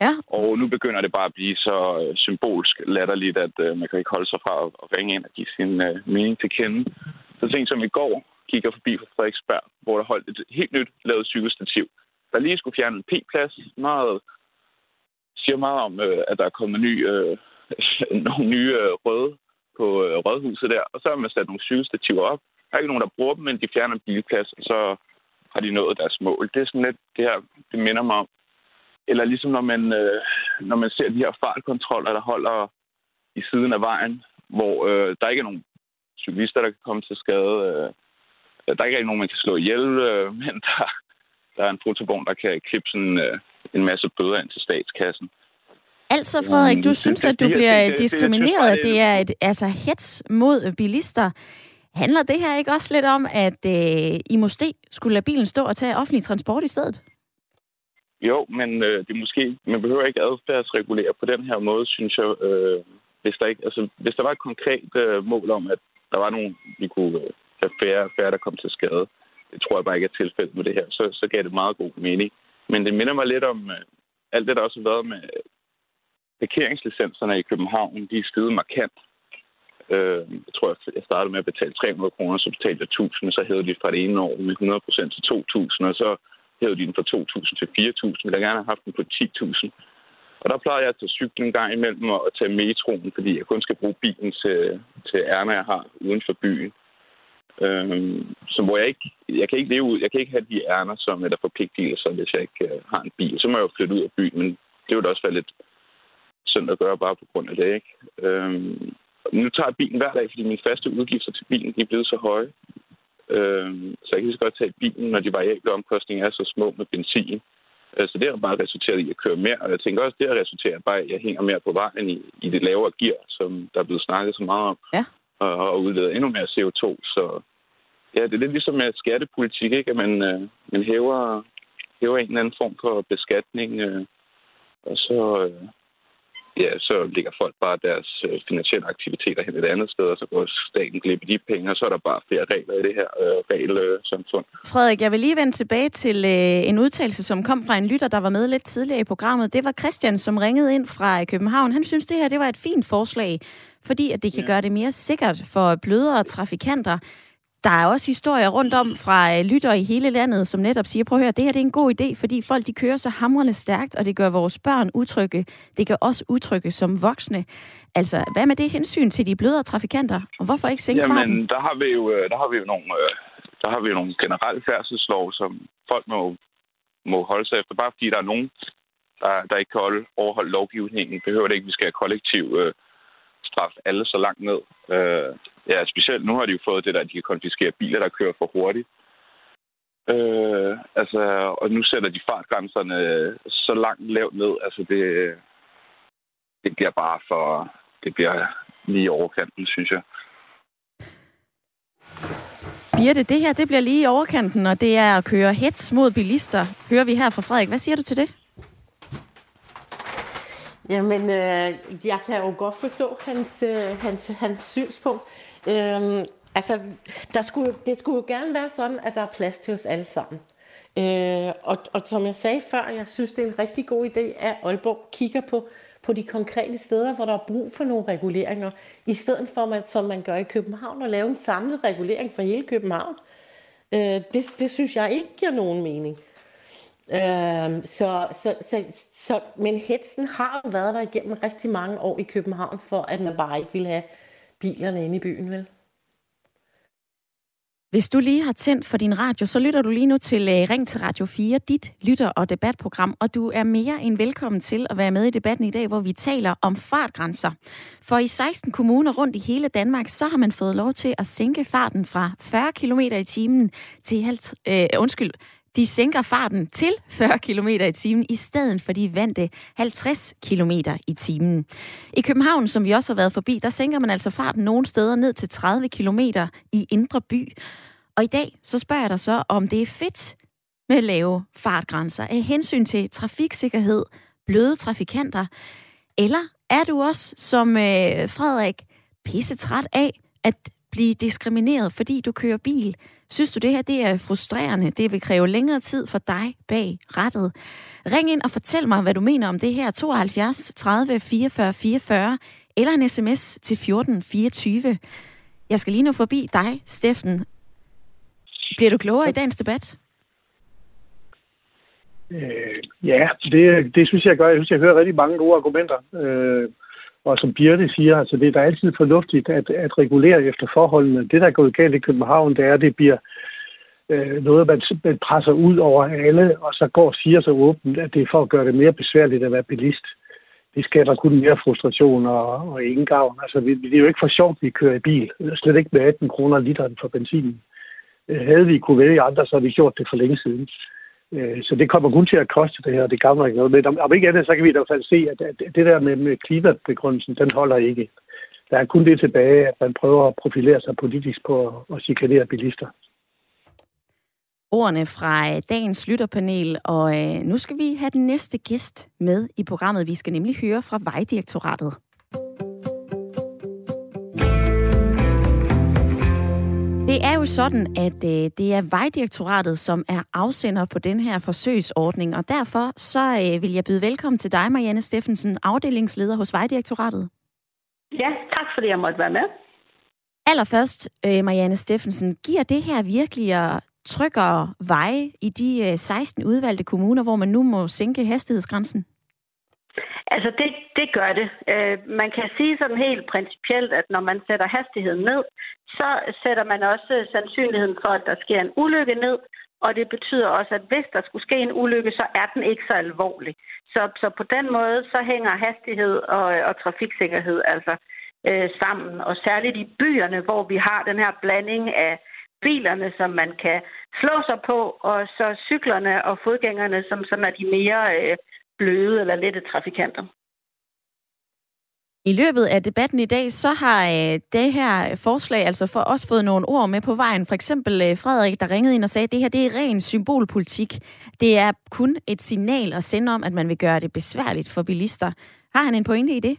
Ja. Og nu begynder det bare at blive så øh, symbolsk latterligt, at øh, man kan ikke holde sig fra at, at ringe ind og give sin øh, mening til kende. Så ting som i går kigger forbi fra Frederiksberg, hvor der holdt et helt nyt lavet cykelstativ. Der lige skulle fjerne en P-plads. Meget, siger meget om, øh, at der er kommet ny, øh, [laughs] nogle nye øh, røde på øh, rådhuset der. Og så har man sat nogle cykelstativer op. Der er ikke nogen, der bruger dem, men de fjerner en bilplads, og så har de nået deres mål. Det er sådan lidt, det her, det minder mig om, eller ligesom når man, øh, når man ser de her fartkontroller, der holder i siden af vejen, hvor øh, der ikke er nogen cyklister, der kan komme til skade. Øh, der er ikke nogen, man kan slå ihjel, øh, men [laughs] der, der er en fotovogn, der kan klippe sådan øh, en masse bøder ind til statskassen. Altså, Frederik, du synes, at du bliver diskrimineret. Det er et altså, hets mod bilister. Handler det her ikke også lidt om, at øh, I måske skulle lade bilen stå og tage offentlig transport i stedet? Jo, men øh, det er måske, man behøver ikke adfærdsregulere på den her måde, synes jeg. Øh, hvis, der ikke, altså, hvis der var et konkret øh, mål om, at der var nogen, vi kunne øh, have færre, færre, der kom til skade, det tror jeg bare ikke er tilfældet med det her, så, så gav det meget god mening. Men det minder mig lidt om øh, alt det, der også har været med øh, parkeringslicenserne i København. De er steget markant. Øh, jeg tror, jeg startede med at betale 300 kroner, så betalte jeg 1000, så hævede de fra det ene år med 100 procent til 2000, og så hævede de den fra 2.000 til 4.000. Jeg gerne have haft den på 10.000. Og der plejer jeg at tage cyklen en gang imellem og tage metroen, fordi jeg kun skal bruge bilen til, til ærner, jeg har uden for byen. Øhm, så hvor jeg ikke, jeg kan ikke leve ud, jeg kan ikke have de ærner, som er der forpligtelser, hvis jeg ikke uh, har en bil. Så må jeg jo flytte ud af byen, men det vil da også være lidt synd at gøre bare på grund af det, ikke? Øhm, nu tager jeg bilen hver dag, fordi mine faste udgifter til bilen de er blevet så høje. Øh, så jeg kan lige så godt tage bilen, når de variable omkostninger er så små med benzin. Øh, så det har bare resulteret i at køre mere, og jeg tænker også, det har resulteret bare, at jeg hænger mere på vejen i, i det lavere gear, som der er blevet snakket så meget om, ja. og, og udleder endnu mere CO2. Så ja, det er lidt ligesom med skattepolitik, ikke? at man, øh, man hæver, hæver en eller anden form for beskatning, øh, og så, øh, ja, så ligger folk bare deres øh, finansielle aktiviteter hen et andet sted, og så går staten glip af de penge, og så er der bare flere regler i det her øh, regelsamfund. Frederik, jeg vil lige vende tilbage til øh, en udtalelse, som kom fra en lytter, der var med lidt tidligere i programmet. Det var Christian, som ringede ind fra København. Han synes, det her det var et fint forslag, fordi at det kan ja. gøre det mere sikkert for blødere trafikanter der er også historier rundt om fra øh, lytter i hele landet, som netop siger, prøv at høre, det her det er en god idé, fordi folk de kører så hamrende stærkt, og det gør vores børn utrygge. Det gør også utrygge som voksne. Altså, hvad med det hensyn til de blødere trafikanter? Og hvorfor ikke sænke Jamen, farten? der har vi jo, øh, der har vi jo nogle, øh, der har vi jo nogle generelle færdselslov, som folk må, må holde sig efter. Bare fordi der er nogen, der, der ikke kan holde, overholde lovgivningen, behøver det ikke, at vi skal have kollektiv øh, straf alle så langt ned. Øh, ja, specielt nu har de jo fået det der, at de kan konfiskere biler, der kører for hurtigt. Øh, altså, og nu sætter de fartgrænserne så langt lavt ned. Altså, det, det bliver bare for... Det bliver lige overkanten, synes jeg. Birte, det her det bliver lige i overkanten, og det er at køre hets mod bilister, hører vi her fra Frederik. Hvad siger du til det? Jamen, øh, jeg kan jo godt forstå hans, øh, hans, hans synspunkt. Øhm, altså, der skulle, det skulle jo gerne være sådan, at der er plads til os alle sammen. Øh, og, og som jeg sagde før, jeg synes, det er en rigtig god idé, at Aalborg kigger på, på de konkrete steder, hvor der er brug for nogle reguleringer, i stedet for, at, som man gør i København, at lave en samlet regulering for hele København. Øh, det, det synes jeg ikke giver nogen mening. Øh, så, så, så, så, men hetsen har jo været der igennem rigtig mange år i København, for at man bare ikke ville have bilerne inde i byen, vel? Hvis du lige har tændt for din radio, så lytter du lige nu til uh, Ring til Radio 4, dit lytter- og debatprogram, og du er mere end velkommen til at være med i debatten i dag, hvor vi taler om fartgrænser. For i 16 kommuner rundt i hele Danmark, så har man fået lov til at sænke farten fra 40 km i timen til, uh, undskyld, de sænker farten til 40 km i timen i stedet for de vante 50 km i timen. I København, som vi også har været forbi, der sænker man altså farten nogle steder ned til 30 km i indre by. Og i dag så spørger jeg dig så, om det er fedt med lave fartgrænser af hensyn til trafiksikkerhed, bløde trafikanter, eller er du også som øh, Frederik pisse træt af at blive diskrimineret, fordi du kører bil? Synes du, det her det er frustrerende? Det vil kræve længere tid for dig bag rettet. Ring ind og fortæl mig, hvad du mener om det her. 72 30 44 44 eller en sms til 14 24. Jeg skal lige nu forbi dig, Steffen. Bliver du klogere i dagens debat? Øh, ja, det, det synes jeg gør. Jeg synes, jeg hører rigtig mange gode argumenter. Øh, og som Birte siger, altså det, er da altid fornuftigt at, at regulere efter forholdene. Det, der er gået galt i København, det er, at det bliver øh, noget, man, man presser ud over alle, og så går og siger så åbent, at det er for at gøre det mere besværligt at være bilist. Det skaber kun mere frustration og, og ingen gavn. Altså, vi, det er jo ikke for sjovt, at vi kører i bil. Slet ikke med 18 kroner literen for benzin. Øh, havde vi kunne vælge andre, så havde vi gjort det for længe siden. Øh, så det kommer kun til at koste det her, og det gavner ikke noget. Men om, ikke andet, så kan vi i hvert fald se, at, det der med, klimabegrundelsen, den holder ikke. Der er kun det tilbage, at man prøver at profilere sig politisk på at chikanere bilister. Ordene fra øh, dagens lytterpanel, og øh, nu skal vi have den næste gæst med i programmet. Vi skal nemlig høre fra Vejdirektoratet. Det er jo sådan, at øh, det er Vejdirektoratet, som er afsender på den her forsøgsordning, og derfor så øh, vil jeg byde velkommen til dig, Marianne Steffensen, afdelingsleder hos Vejdirektoratet. Ja, tak fordi jeg måtte være med. Allerførst, øh, Marianne Steffensen, giver det her virkelig tryggere veje i de øh, 16 udvalgte kommuner, hvor man nu må sænke hastighedsgrænsen? Altså, det, det gør det. Øh, man kan sige sådan helt principielt, at når man sætter hastigheden ned, så sætter man også sandsynligheden for, at der sker en ulykke ned, og det betyder også, at hvis der skulle ske en ulykke, så er den ikke så alvorlig. Så, så på den måde, så hænger hastighed og, og trafiksikkerhed altså øh, sammen, og særligt i byerne, hvor vi har den her blanding af bilerne, som man kan slå sig på, og så cyklerne og fodgængerne, som sådan er de mere øh, bløde eller lette trafikanter. I løbet af debatten i dag, så har øh, det her forslag altså for os fået nogle ord med på vejen. For eksempel øh, Frederik, der ringede ind og sagde, at det her det er ren symbolpolitik. Det er kun et signal at sende om, at man vil gøre det besværligt for bilister. Har han en pointe i det?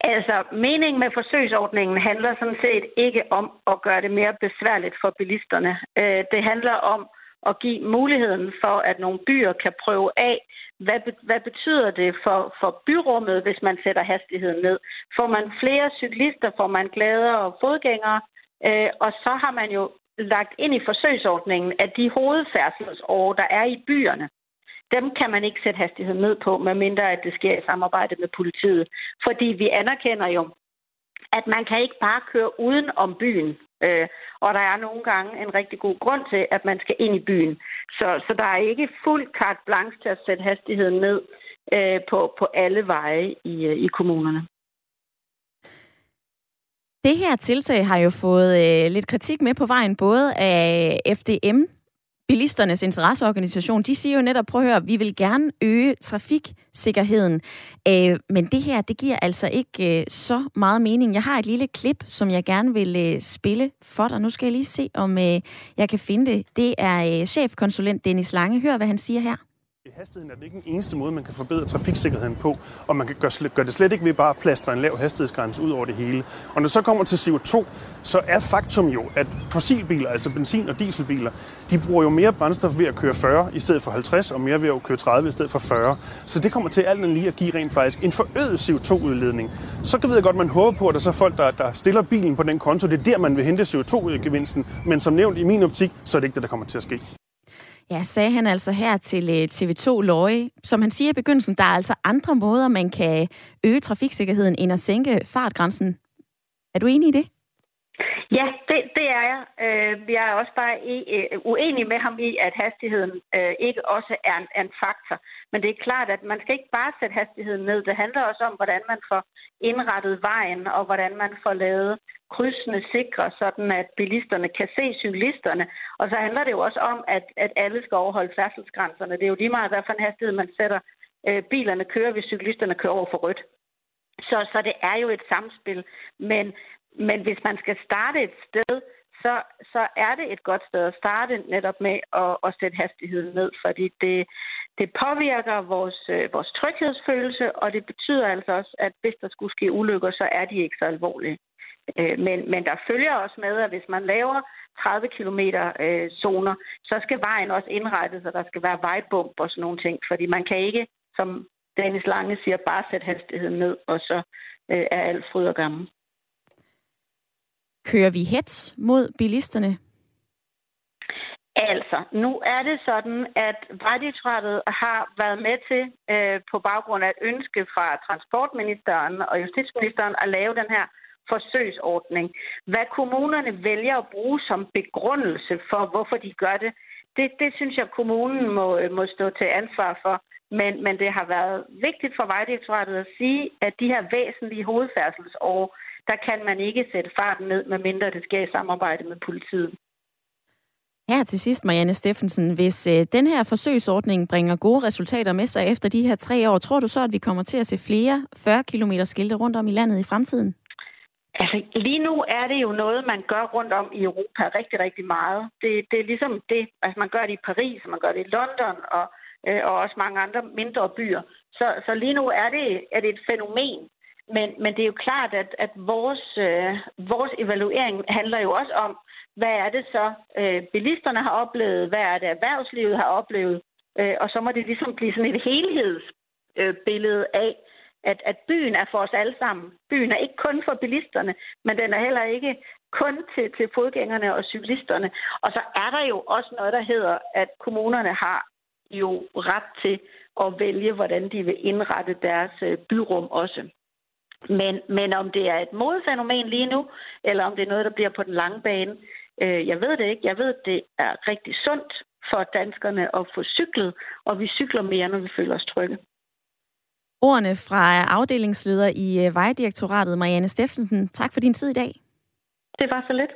Altså, meningen med forsøgsordningen handler sådan set ikke om at gøre det mere besværligt for bilisterne. Øh, det handler om at give muligheden for, at nogle byer kan prøve af, hvad, hvad betyder det for, for byrummet, hvis man sætter hastigheden ned? Får man flere cyklister, får man gladere fodgængere, øh, og så har man jo lagt ind i forsøgsordningen, at de hovedfærdselsår, der er i byerne, dem kan man ikke sætte hastigheden ned på, medmindre at det sker i samarbejde med politiet. Fordi vi anerkender jo, at man kan ikke bare køre uden om byen. Øh, og der er nogle gange en rigtig god grund til, at man skal ind i byen. Så, så der er ikke fuld carte blanche til at sætte hastigheden ned øh, på, på alle veje i, øh, i kommunerne. Det her tiltag har jo fået øh, lidt kritik med på vejen, både af FDM, bilisternes interesseorganisation, de siger jo netop, prøv at høre, vi vil gerne øge trafiksikkerheden, øh, men det her, det giver altså ikke øh, så meget mening. Jeg har et lille klip, som jeg gerne vil øh, spille for dig. Nu skal jeg lige se, om øh, jeg kan finde det. Det er øh, chefkonsulent Dennis Lange. Hør, hvad han siger her. Hastigheden er det ikke den eneste måde, man kan forbedre trafiksikkerheden på, og man kan gøre, gøre det slet ikke ved bare at plastre en lav hastighedsgrænse ud over det hele. Og når det så kommer til CO2, så er faktum jo, at fossilbiler, altså benzin- og dieselbiler, de bruger jo mere brændstof ved at køre 40 i stedet for 50, og mere ved at køre 30 i stedet for 40. Så det kommer til alt lige at give rent faktisk en forøget CO2-udledning. Så kan vi godt, man håber på, at der så er folk, der, der stiller bilen på den konto. Det er der, man vil hente CO2-gevinsten. Men som nævnt i min optik, så er det ikke det, der kommer til at ske. Ja, sagde han altså her til øh, TV2 Løje. Som han siger i begyndelsen, der er altså andre måder, man kan øh, øge trafiksikkerheden, end at sænke fartgrænsen. Er du enig i det? Ja, det, det er jeg. Øh, jeg er også bare øh, uenig med ham i, at hastigheden øh, ikke også er en, er en faktor. Men det er klart, at man skal ikke bare sætte hastigheden ned. Det handler også om, hvordan man får indrettet vejen, og hvordan man får lavet krydsene sikre, sådan at bilisterne kan se cyklisterne. Og så handler det jo også om, at, at alle skal overholde færdselsgrænserne. Det er jo lige meget, hvad for en hastighed man sætter. Øh, bilerne kører, hvis cyklisterne kører over for rødt. Så, så det er jo et samspil. Men, men hvis man skal starte et sted, så, så er det et godt sted at starte netop med at, at sætte hastigheden ned, fordi det, det påvirker vores, øh, vores tryghedsfølelse, og det betyder altså også, at hvis der skulle ske ulykker, så er de ikke så alvorlige. Øh, men, men der følger også med, at hvis man laver 30 km øh, zoner, så skal vejen også indrettes, og der skal være vejbump og sådan nogle ting, fordi man kan ikke, som Dennis Lange siger, bare sætte hastigheden ned, og så øh, er alt fryd og gammel. Kører vi hets mod bilisterne? Altså, nu er det sådan, at Vejdirektoratet har været med til, øh, på baggrund af et ønske fra transportministeren og justitsministeren, at lave den her forsøgsordning. Hvad kommunerne vælger at bruge som begrundelse for, hvorfor de gør det, det, det synes jeg, kommunen må, må stå til ansvar for. Men, men det har været vigtigt for Vejdirektoratet at sige, at de her væsentlige hovedfærdselsår, der kan man ikke sætte farten ned, medmindre det sker i samarbejde med politiet. Her til sidst, Marianne Steffensen, hvis øh, den her forsøgsordning bringer gode resultater med sig efter de her tre år, tror du så, at vi kommer til at se flere 40 km skilte rundt om i landet i fremtiden? Altså, lige nu er det jo noget, man gør rundt om i Europa rigtig, rigtig meget. Det, det er ligesom det, altså man gør det i Paris, man gør det i London og, øh, og også mange andre mindre byer. Så, så lige nu er det, er det et fænomen. Men, men det er jo klart, at, at vores, øh, vores evaluering handler jo også om, hvad er det så, øh, bilisterne har oplevet, hvad er det, erhvervslivet har oplevet, øh, og så må det ligesom blive sådan et helhedsbillede øh, af, at, at byen er for os alle sammen. Byen er ikke kun for bilisterne, men den er heller ikke kun til, til fodgængerne og cyklisterne. Og så er der jo også noget, der hedder, at kommunerne har jo ret til at vælge, hvordan de vil indrette deres øh, byrum også. Men, men om det er et modfænomen lige nu, eller om det er noget, der bliver på den lange bane, øh, jeg ved det ikke. Jeg ved, at det er rigtig sundt for danskerne at få cyklet, og vi cykler mere, når vi føler os trygge ordene fra afdelingsleder i øh, Vejdirektoratet, Marianne Steffensen. Tak for din tid i dag. Det var så lidt.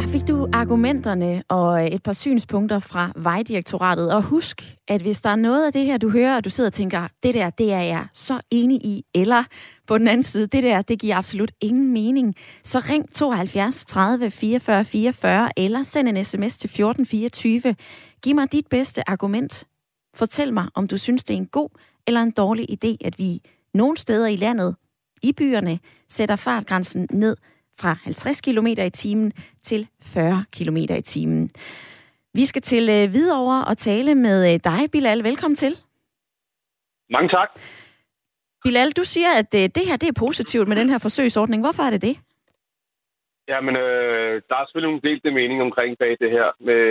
Der fik du argumenterne og øh, et par synspunkter fra Vejdirektoratet. Og husk, at hvis der er noget af det her, du hører, og du sidder og tænker, det der, det er jeg så enig i, eller på den anden side, det der, det giver absolut ingen mening, så ring 72 30 44 44, eller send en sms til 1424. Giv mig dit bedste argument. Fortæl mig, om du synes, det er en god eller en dårlig idé, at vi nogle steder i landet, i byerne, sætter fartgrænsen ned fra 50 km i timen til 40 km i timen. Vi skal til øh, Hvidovre og tale med øh, dig, Bilal. Velkommen til. Mange tak. Bilal, du siger, at øh, det her det er positivt med den her forsøgsordning. Hvorfor er det det? Ja, men øh, der er selvfølgelig nogle delte mening omkring bag det her med,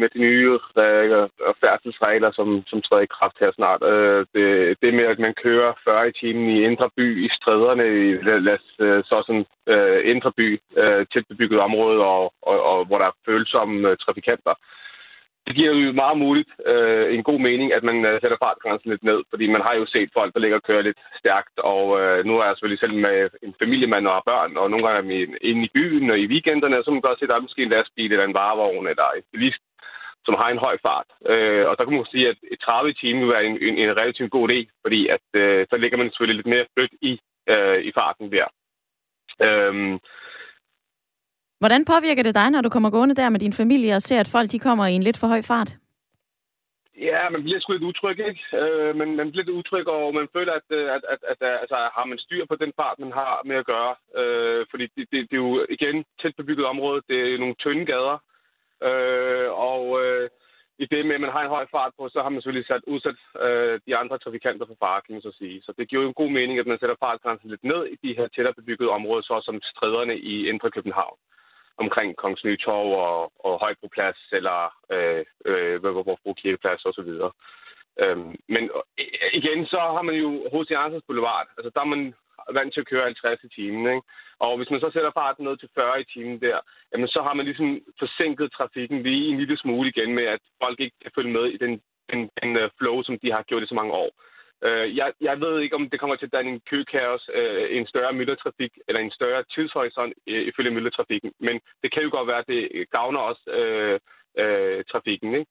med de nye regler færdselsregler, som, som træder i kraft her snart. Øh, det, det med, at man kører 40 i timen i Indre By, i stræderne, i lad, øh, så sådan øh, Indre By, øh, tæt bebygget område, og, og, og hvor der er følsomme øh, trafikanter. Øh, det giver jo meget muligt øh, en god mening, at man øh, sætter fartgrænsen lidt ned, fordi man har jo set folk, der ligger og kører lidt stærkt, og øh, nu er jeg selvfølgelig selv med en familiemand og har børn, og nogle gange er vi inde i byen og i weekenderne, og så kan man godt se, at der er måske en lastbil eller en varevogn eller en bilist, som har en høj fart. Øh, og der kan man sige, at et 30 timer vil være en, en, en relativt god idé, fordi at, øh, så ligger man selvfølgelig lidt mere blødt i, øh, i farten der. Øh, Hvordan påvirker det dig, når du kommer gående der med din familie og ser, at folk de kommer i en lidt for høj fart? Ja, man bliver sgu lidt utryg, ikke? Øh, men man bliver lidt utryg, og man føler, at, at, at, at, at altså, har man styr på den fart, man har med at gøre. Øh, fordi det, det, det er jo igen tæt bebygget område. Det er nogle tynde gader. Øh, og øh, i det med, at man har en høj fart på, så har man selvfølgelig sat udsat øh, de andre trafikanter for fare, kan man så sige. Så det giver jo en god mening, at man sætter fartgrænsen lidt ned i de her tættere bebyggede områder, så som stræderne i Indre København omkring Kongens Nye Torv og, og Højbroplads eller øh, øh, Vårbro Kirkeplads osv. Øhm, men øh, igen, så har man jo H.C. Andersens Boulevard. Altså, der er man vant til at køre 50 i timen, ikke? Og hvis man så sætter farten ned til 40 i timen der, jamen så har man ligesom forsinket trafikken lige en lille smule igen med, at folk ikke kan følge med i den, den, den øh, flow, som de har gjort i så mange år. Øh, jeg, jeg ved ikke, om det kommer til at danne en køkaos, øh, en større myldretrafik eller en større tidshorisont øh, ifølge myldretrafikken. Men det kan jo godt være, at det gavner også øh, øh, trafikken. Ikke?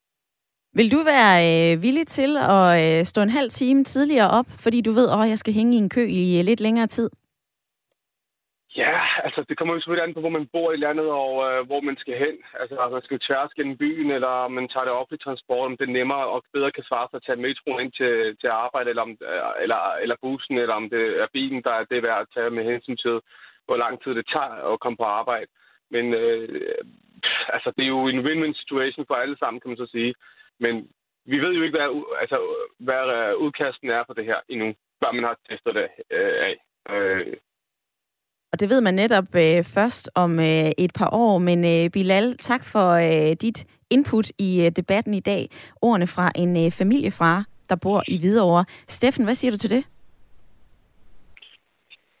Vil du være øh, villig til at øh, stå en halv time tidligere op, fordi du ved, at jeg skal hænge i en kø i øh, lidt længere tid? Ja, altså det kommer jo selvfølgelig an på, hvor man bor i landet og øh, hvor man skal hen. Altså om man skal tværs gennem byen, eller om man tager det offentlige transport, om det er nemmere og bedre kan svare sig at tage metroen ind til, til arbejde, eller, om, øh, eller, eller bussen, eller om det er bilen, der er det værd at tage med hensyn til, hvor lang tid det tager at komme på arbejde. Men øh, altså, det er jo en win-win situation for alle sammen, kan man så sige. Men vi ved jo ikke, hvad, altså, hvad øh, udkasten er på det her endnu, før man har testet det øh, af. Øh, og det ved man netop øh, først om øh, et par år. Men øh, Bilal, tak for øh, dit input i øh, debatten i dag. Ordene fra en øh, familiefar, der bor i Hvidovre. Steffen, hvad siger du til det?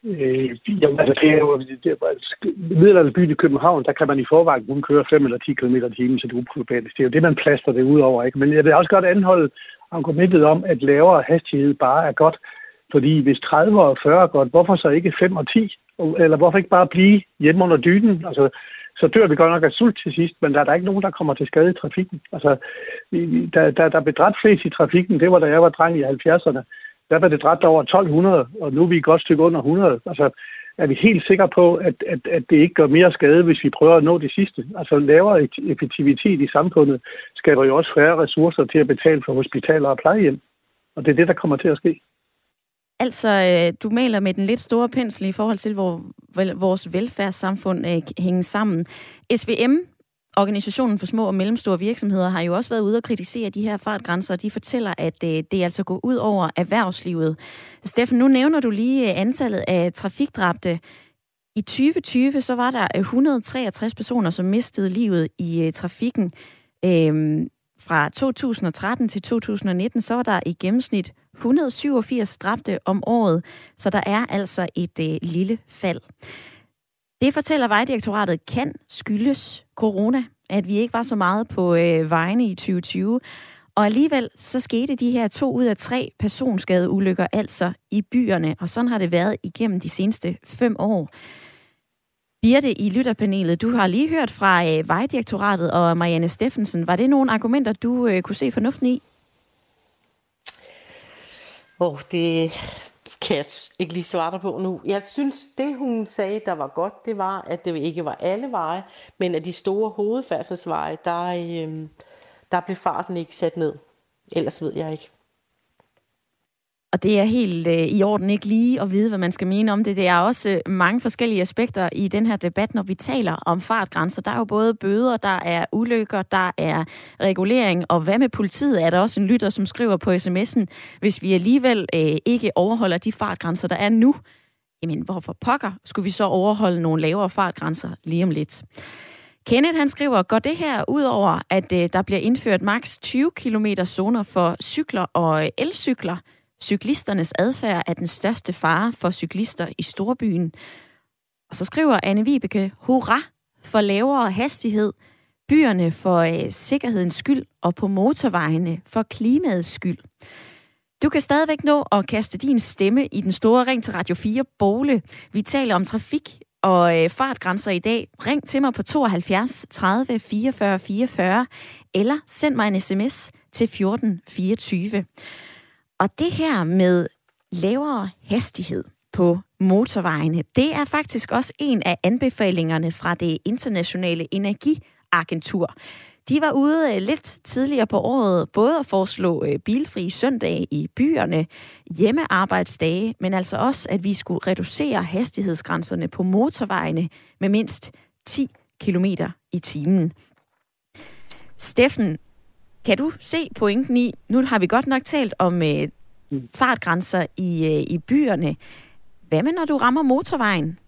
Øh, jamen, altså, det er jo, det byen i København, der kan man i forvejen kun køre 5 eller 10 km i timen, så det er uproblematisk. Det er jo det, man plaster det ud over. Ikke? Men jeg vil også godt anholde argumentet om, at lavere hastighed bare er godt. Fordi hvis 30 og 40 er godt, hvorfor så ikke 5 og 10? Eller hvorfor ikke bare blive hjemme under dynen? Altså, så dør vi godt nok af sult til sidst, men der er der ikke nogen, der kommer til skade i trafikken. Altså, der, der, der blev dræbt flest i trafikken, det var da jeg var dreng i 70'erne. Der var det dræbt over 1200, og nu er vi et godt stykke under 100. Altså, er vi helt sikre på, at, at, at det ikke gør mere skade, hvis vi prøver at nå det sidste? Altså lavere effektivitet i samfundet skaber jo også færre ressourcer til at betale for hospitaler og plejehjem. Og det er det, der kommer til at ske. Altså, øh, du maler med den lidt store pensel i forhold til, hvor vores velfærdssamfund øh, hænger sammen. SVM, Organisationen for Små og Mellemstore Virksomheder, har jo også været ude og kritisere de her fartgrænser, og de fortæller, at øh, det altså går ud over erhvervslivet. Steffen, nu nævner du lige øh, antallet af trafikdræbte. I 2020 så var der øh, 163 personer, som mistede livet i trafikken. Øhm, fra 2013 til 2019, så var der i gennemsnit 187 dræbte om året, så der er altså et øh, lille fald. Det fortæller Vejdirektoratet kan skyldes corona, at vi ikke var så meget på øh, vejene i 2020. Og alligevel så skete de her to ud af tre personskadeulykker altså i byerne, og sådan har det været igennem de seneste fem år. Birte i lytterpanelet, du har lige hørt fra øh, Vejdirektoratet og Marianne Steffensen. Var det nogle argumenter, du øh, kunne se fornuften i? Åh, oh, det kan jeg ikke lige svare dig på nu. Jeg synes, det hun sagde, der var godt, det var, at det ikke var alle veje, men at de store hovedfærdselsveje, der, øh, der blev farten ikke sat ned. Ellers ved jeg ikke. Og det er helt øh, i orden ikke lige at vide, hvad man skal mene om det. Det er også øh, mange forskellige aspekter i den her debat, når vi taler om fartgrænser. Der er jo både bøder, der er ulykker, der er regulering, og hvad med politiet? Er der også en lytter, som skriver på sms'en, hvis vi alligevel øh, ikke overholder de fartgrænser, der er nu, jamen hvorfor pokker skulle vi så overholde nogle lavere fartgrænser lige om lidt? Kenneth han skriver, går det her ud over, at øh, der bliver indført maks 20 km zoner for cykler og øh, elcykler, Cyklisternes adfærd er den største fare for cyklister i storbyen. Og så skriver Anne Vibeke, hurra for lavere hastighed, byerne for øh, sikkerhedens skyld og på motorvejene for klimaets skyld. Du kan stadigvæk nå at kaste din stemme i den store ring til Radio 4 Bole. Vi taler om trafik og øh, fartgrænser i dag. Ring til mig på 72 30 44 44 eller send mig en sms til 14 24. Og det her med lavere hastighed på motorvejene, det er faktisk også en af anbefalingerne fra det internationale energiagentur. De var ude øh, lidt tidligere på året både at foreslå øh, bilfri søndage i byerne, hjemmearbejdsdage, men altså også, at vi skulle reducere hastighedsgrænserne på motorvejene med mindst 10 km i timen. Steffen, kan du se pointen i, nu har vi godt nok talt om øh, fartgrænser i, øh, i byerne. Hvad med, når du rammer motorvejen?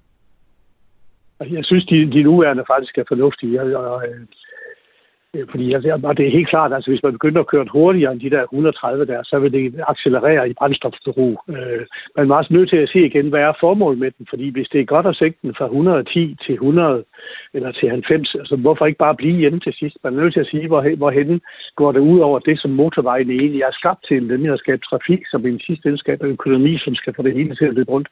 Jeg synes, de, de nuværende faktisk er fornuftige. Og, øh, Øh, Øh, fordi altså, og det er helt klart, altså hvis man begynder at køre hurtigere end de der 130 der, så vil det accelerere i brændstofforbrug. Øh, man er også nødt til at se igen, hvad er formålet med den? Fordi hvis det er godt at sænke den fra 110 til 100 eller til 90, altså hvorfor ikke bare blive hjemme til sidst? Man er nødt til at sige, hvor, hvorhen går det ud over det, som motorvejen egentlig er skabt til, nemlig at skabe trafik, som i sidste ende skaber økonomi, som skal få det hele til at løbe rundt.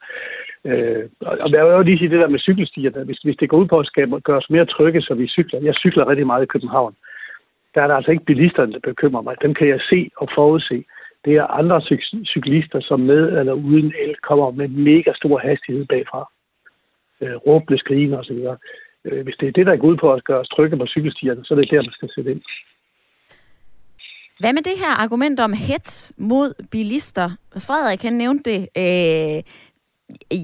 Øh, og jeg vil jo lige sige det der med cykelstier, der, hvis, hvis det går ud på at skabe, gøre os mere trygge, så vi cykler. Jeg cykler rigtig meget i København der er det altså ikke bilisterne, der bekymrer mig. Dem kan jeg se og forudse. Det er andre cyklister, som med eller uden el kommer med mega stor hastighed bagfra. Øh, råbende, skrigende osv. Øh, hvis det er det, der er ud på at gøre os trygge på cykelstierne, så er det der, man skal sætte ind. Hvad med det her argument om hets mod bilister? Frederik, han nævnte det. Øh,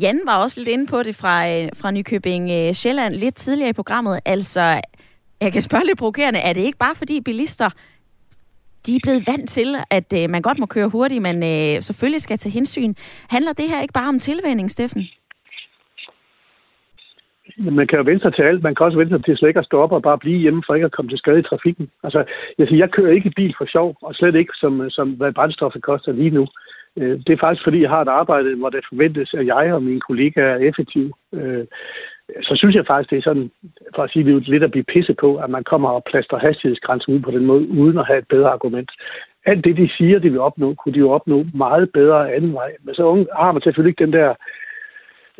Jan var også lidt inde på det fra, øh, fra Nykøbing øh, Sjælland lidt tidligere i programmet. Altså, jeg kan spørge lidt provokerende, er det ikke bare fordi bilister, de er blevet vant til, at øh, man godt må køre hurtigt, men øh, selvfølgelig skal tage hensyn. Handler det her ikke bare om tilvænning, Steffen? Man kan jo vente sig til alt. Man kan også vente sig til slet ikke at stoppe og bare blive hjemme for ikke at komme til skade i trafikken. Altså, jeg, siger, jeg kører ikke bil for sjov, og slet ikke som, som hvad brændstoffet koster lige nu. Øh, det er faktisk fordi, jeg har et arbejde, hvor det forventes, at jeg og mine kollegaer er effektive. Øh, så synes jeg faktisk, det er sådan, for at sige det lidt at blive pisse på, at man kommer og plaster hastighedsgrænsen ud på den måde, uden at have et bedre argument. Alt det, de siger, de vil opnå, kunne de jo opnå meget bedre anden vej. Men så har man selvfølgelig ikke den der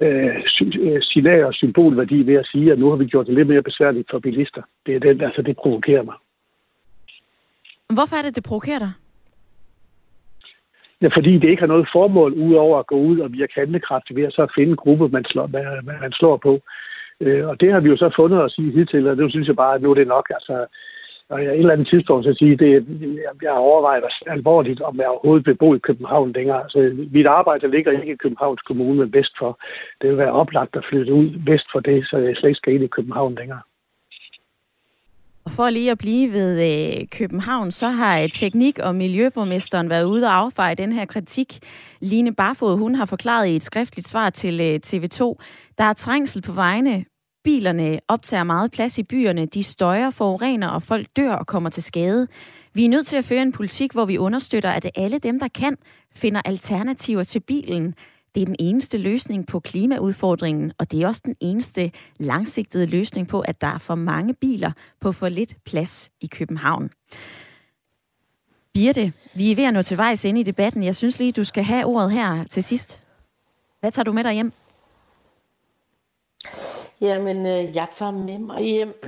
øh, øh, signal- og symbolværdi ved at sige, at nu har vi gjort det lidt mere besværligt for bilister. Det er den, altså det provokerer mig. Hvorfor er det, det provokerer dig? Fordi det ikke har noget formål, udover at gå ud og virke handlekraftig ved at så finde en gruppe, man slår, man, man slår på. Øh, og det har vi jo så fundet at sige hidtil, og det synes jeg bare, at nu er det nok. Altså, og jeg et eller andet tidspunkt så sige, det, jeg har overvejet alvorligt, om jeg overhovedet vil bo i København længere. Altså, mit arbejde ligger ikke i Københavns Kommune, men vest for. Det vil være oplagt at flytte ud vest for det, så jeg slet ikke skal ind i København længere. Og for lige at blive ved øh, København, så har øh, teknik- og miljøborgmesteren været ude og affeje den her kritik. Line Barfod, hun har forklaret i et skriftligt svar til øh, TV2, der er trængsel på vejene. Bilerne optager meget plads i byerne. De støjer, forurener, og folk dør og kommer til skade. Vi er nødt til at føre en politik, hvor vi understøtter, at alle dem, der kan, finder alternativer til bilen. Det er den eneste løsning på klimaudfordringen, og det er også den eneste langsigtede løsning på, at der er for mange biler på for lidt plads i København. Birte, vi er ved at nå til vejs ind i debatten. Jeg synes lige, du skal have ordet her til sidst. Hvad tager du med dig hjem? Jamen, øh, jeg tager med mig hjem,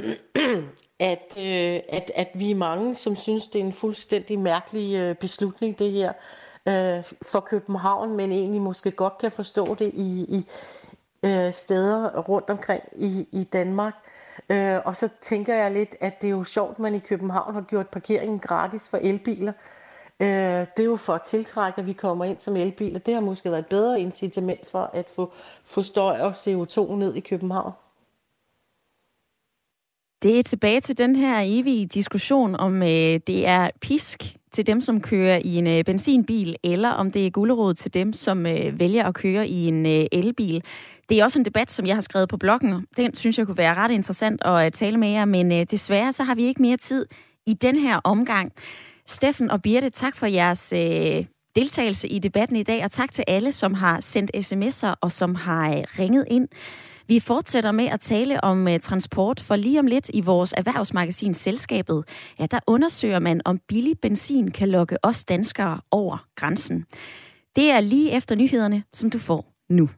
[clears throat] at, øh, at, at vi er mange, som synes, det er en fuldstændig mærkelig øh, beslutning, det her øh, for København, men egentlig måske godt kan forstå det i, i øh, steder rundt omkring i, i Danmark. Øh, og så tænker jeg lidt, at det er jo sjovt, at man i København har gjort parkeringen gratis for elbiler. Øh, det er jo for at tiltrække, at vi kommer ind som elbiler. Det har måske været et bedre incitament for at få, få støj og CO2 ned i København. Det er tilbage til den her evige diskussion, om øh, det er pisk til dem, som kører i en øh, benzinbil, eller om det er gulderod til dem, som øh, vælger at køre i en øh, elbil. Det er også en debat, som jeg har skrevet på bloggen. Den synes jeg kunne være ret interessant at øh, tale med jer, men øh, desværre så har vi ikke mere tid i den her omgang. Steffen og Birte, tak for jeres øh, deltagelse i debatten i dag, og tak til alle, som har sendt sms'er og som har øh, ringet ind. Vi fortsætter med at tale om uh, transport, for lige om lidt i vores erhvervsmagasin Selskabet, ja, der undersøger man, om billig benzin kan lokke os danskere over grænsen. Det er lige efter nyhederne, som du får nu.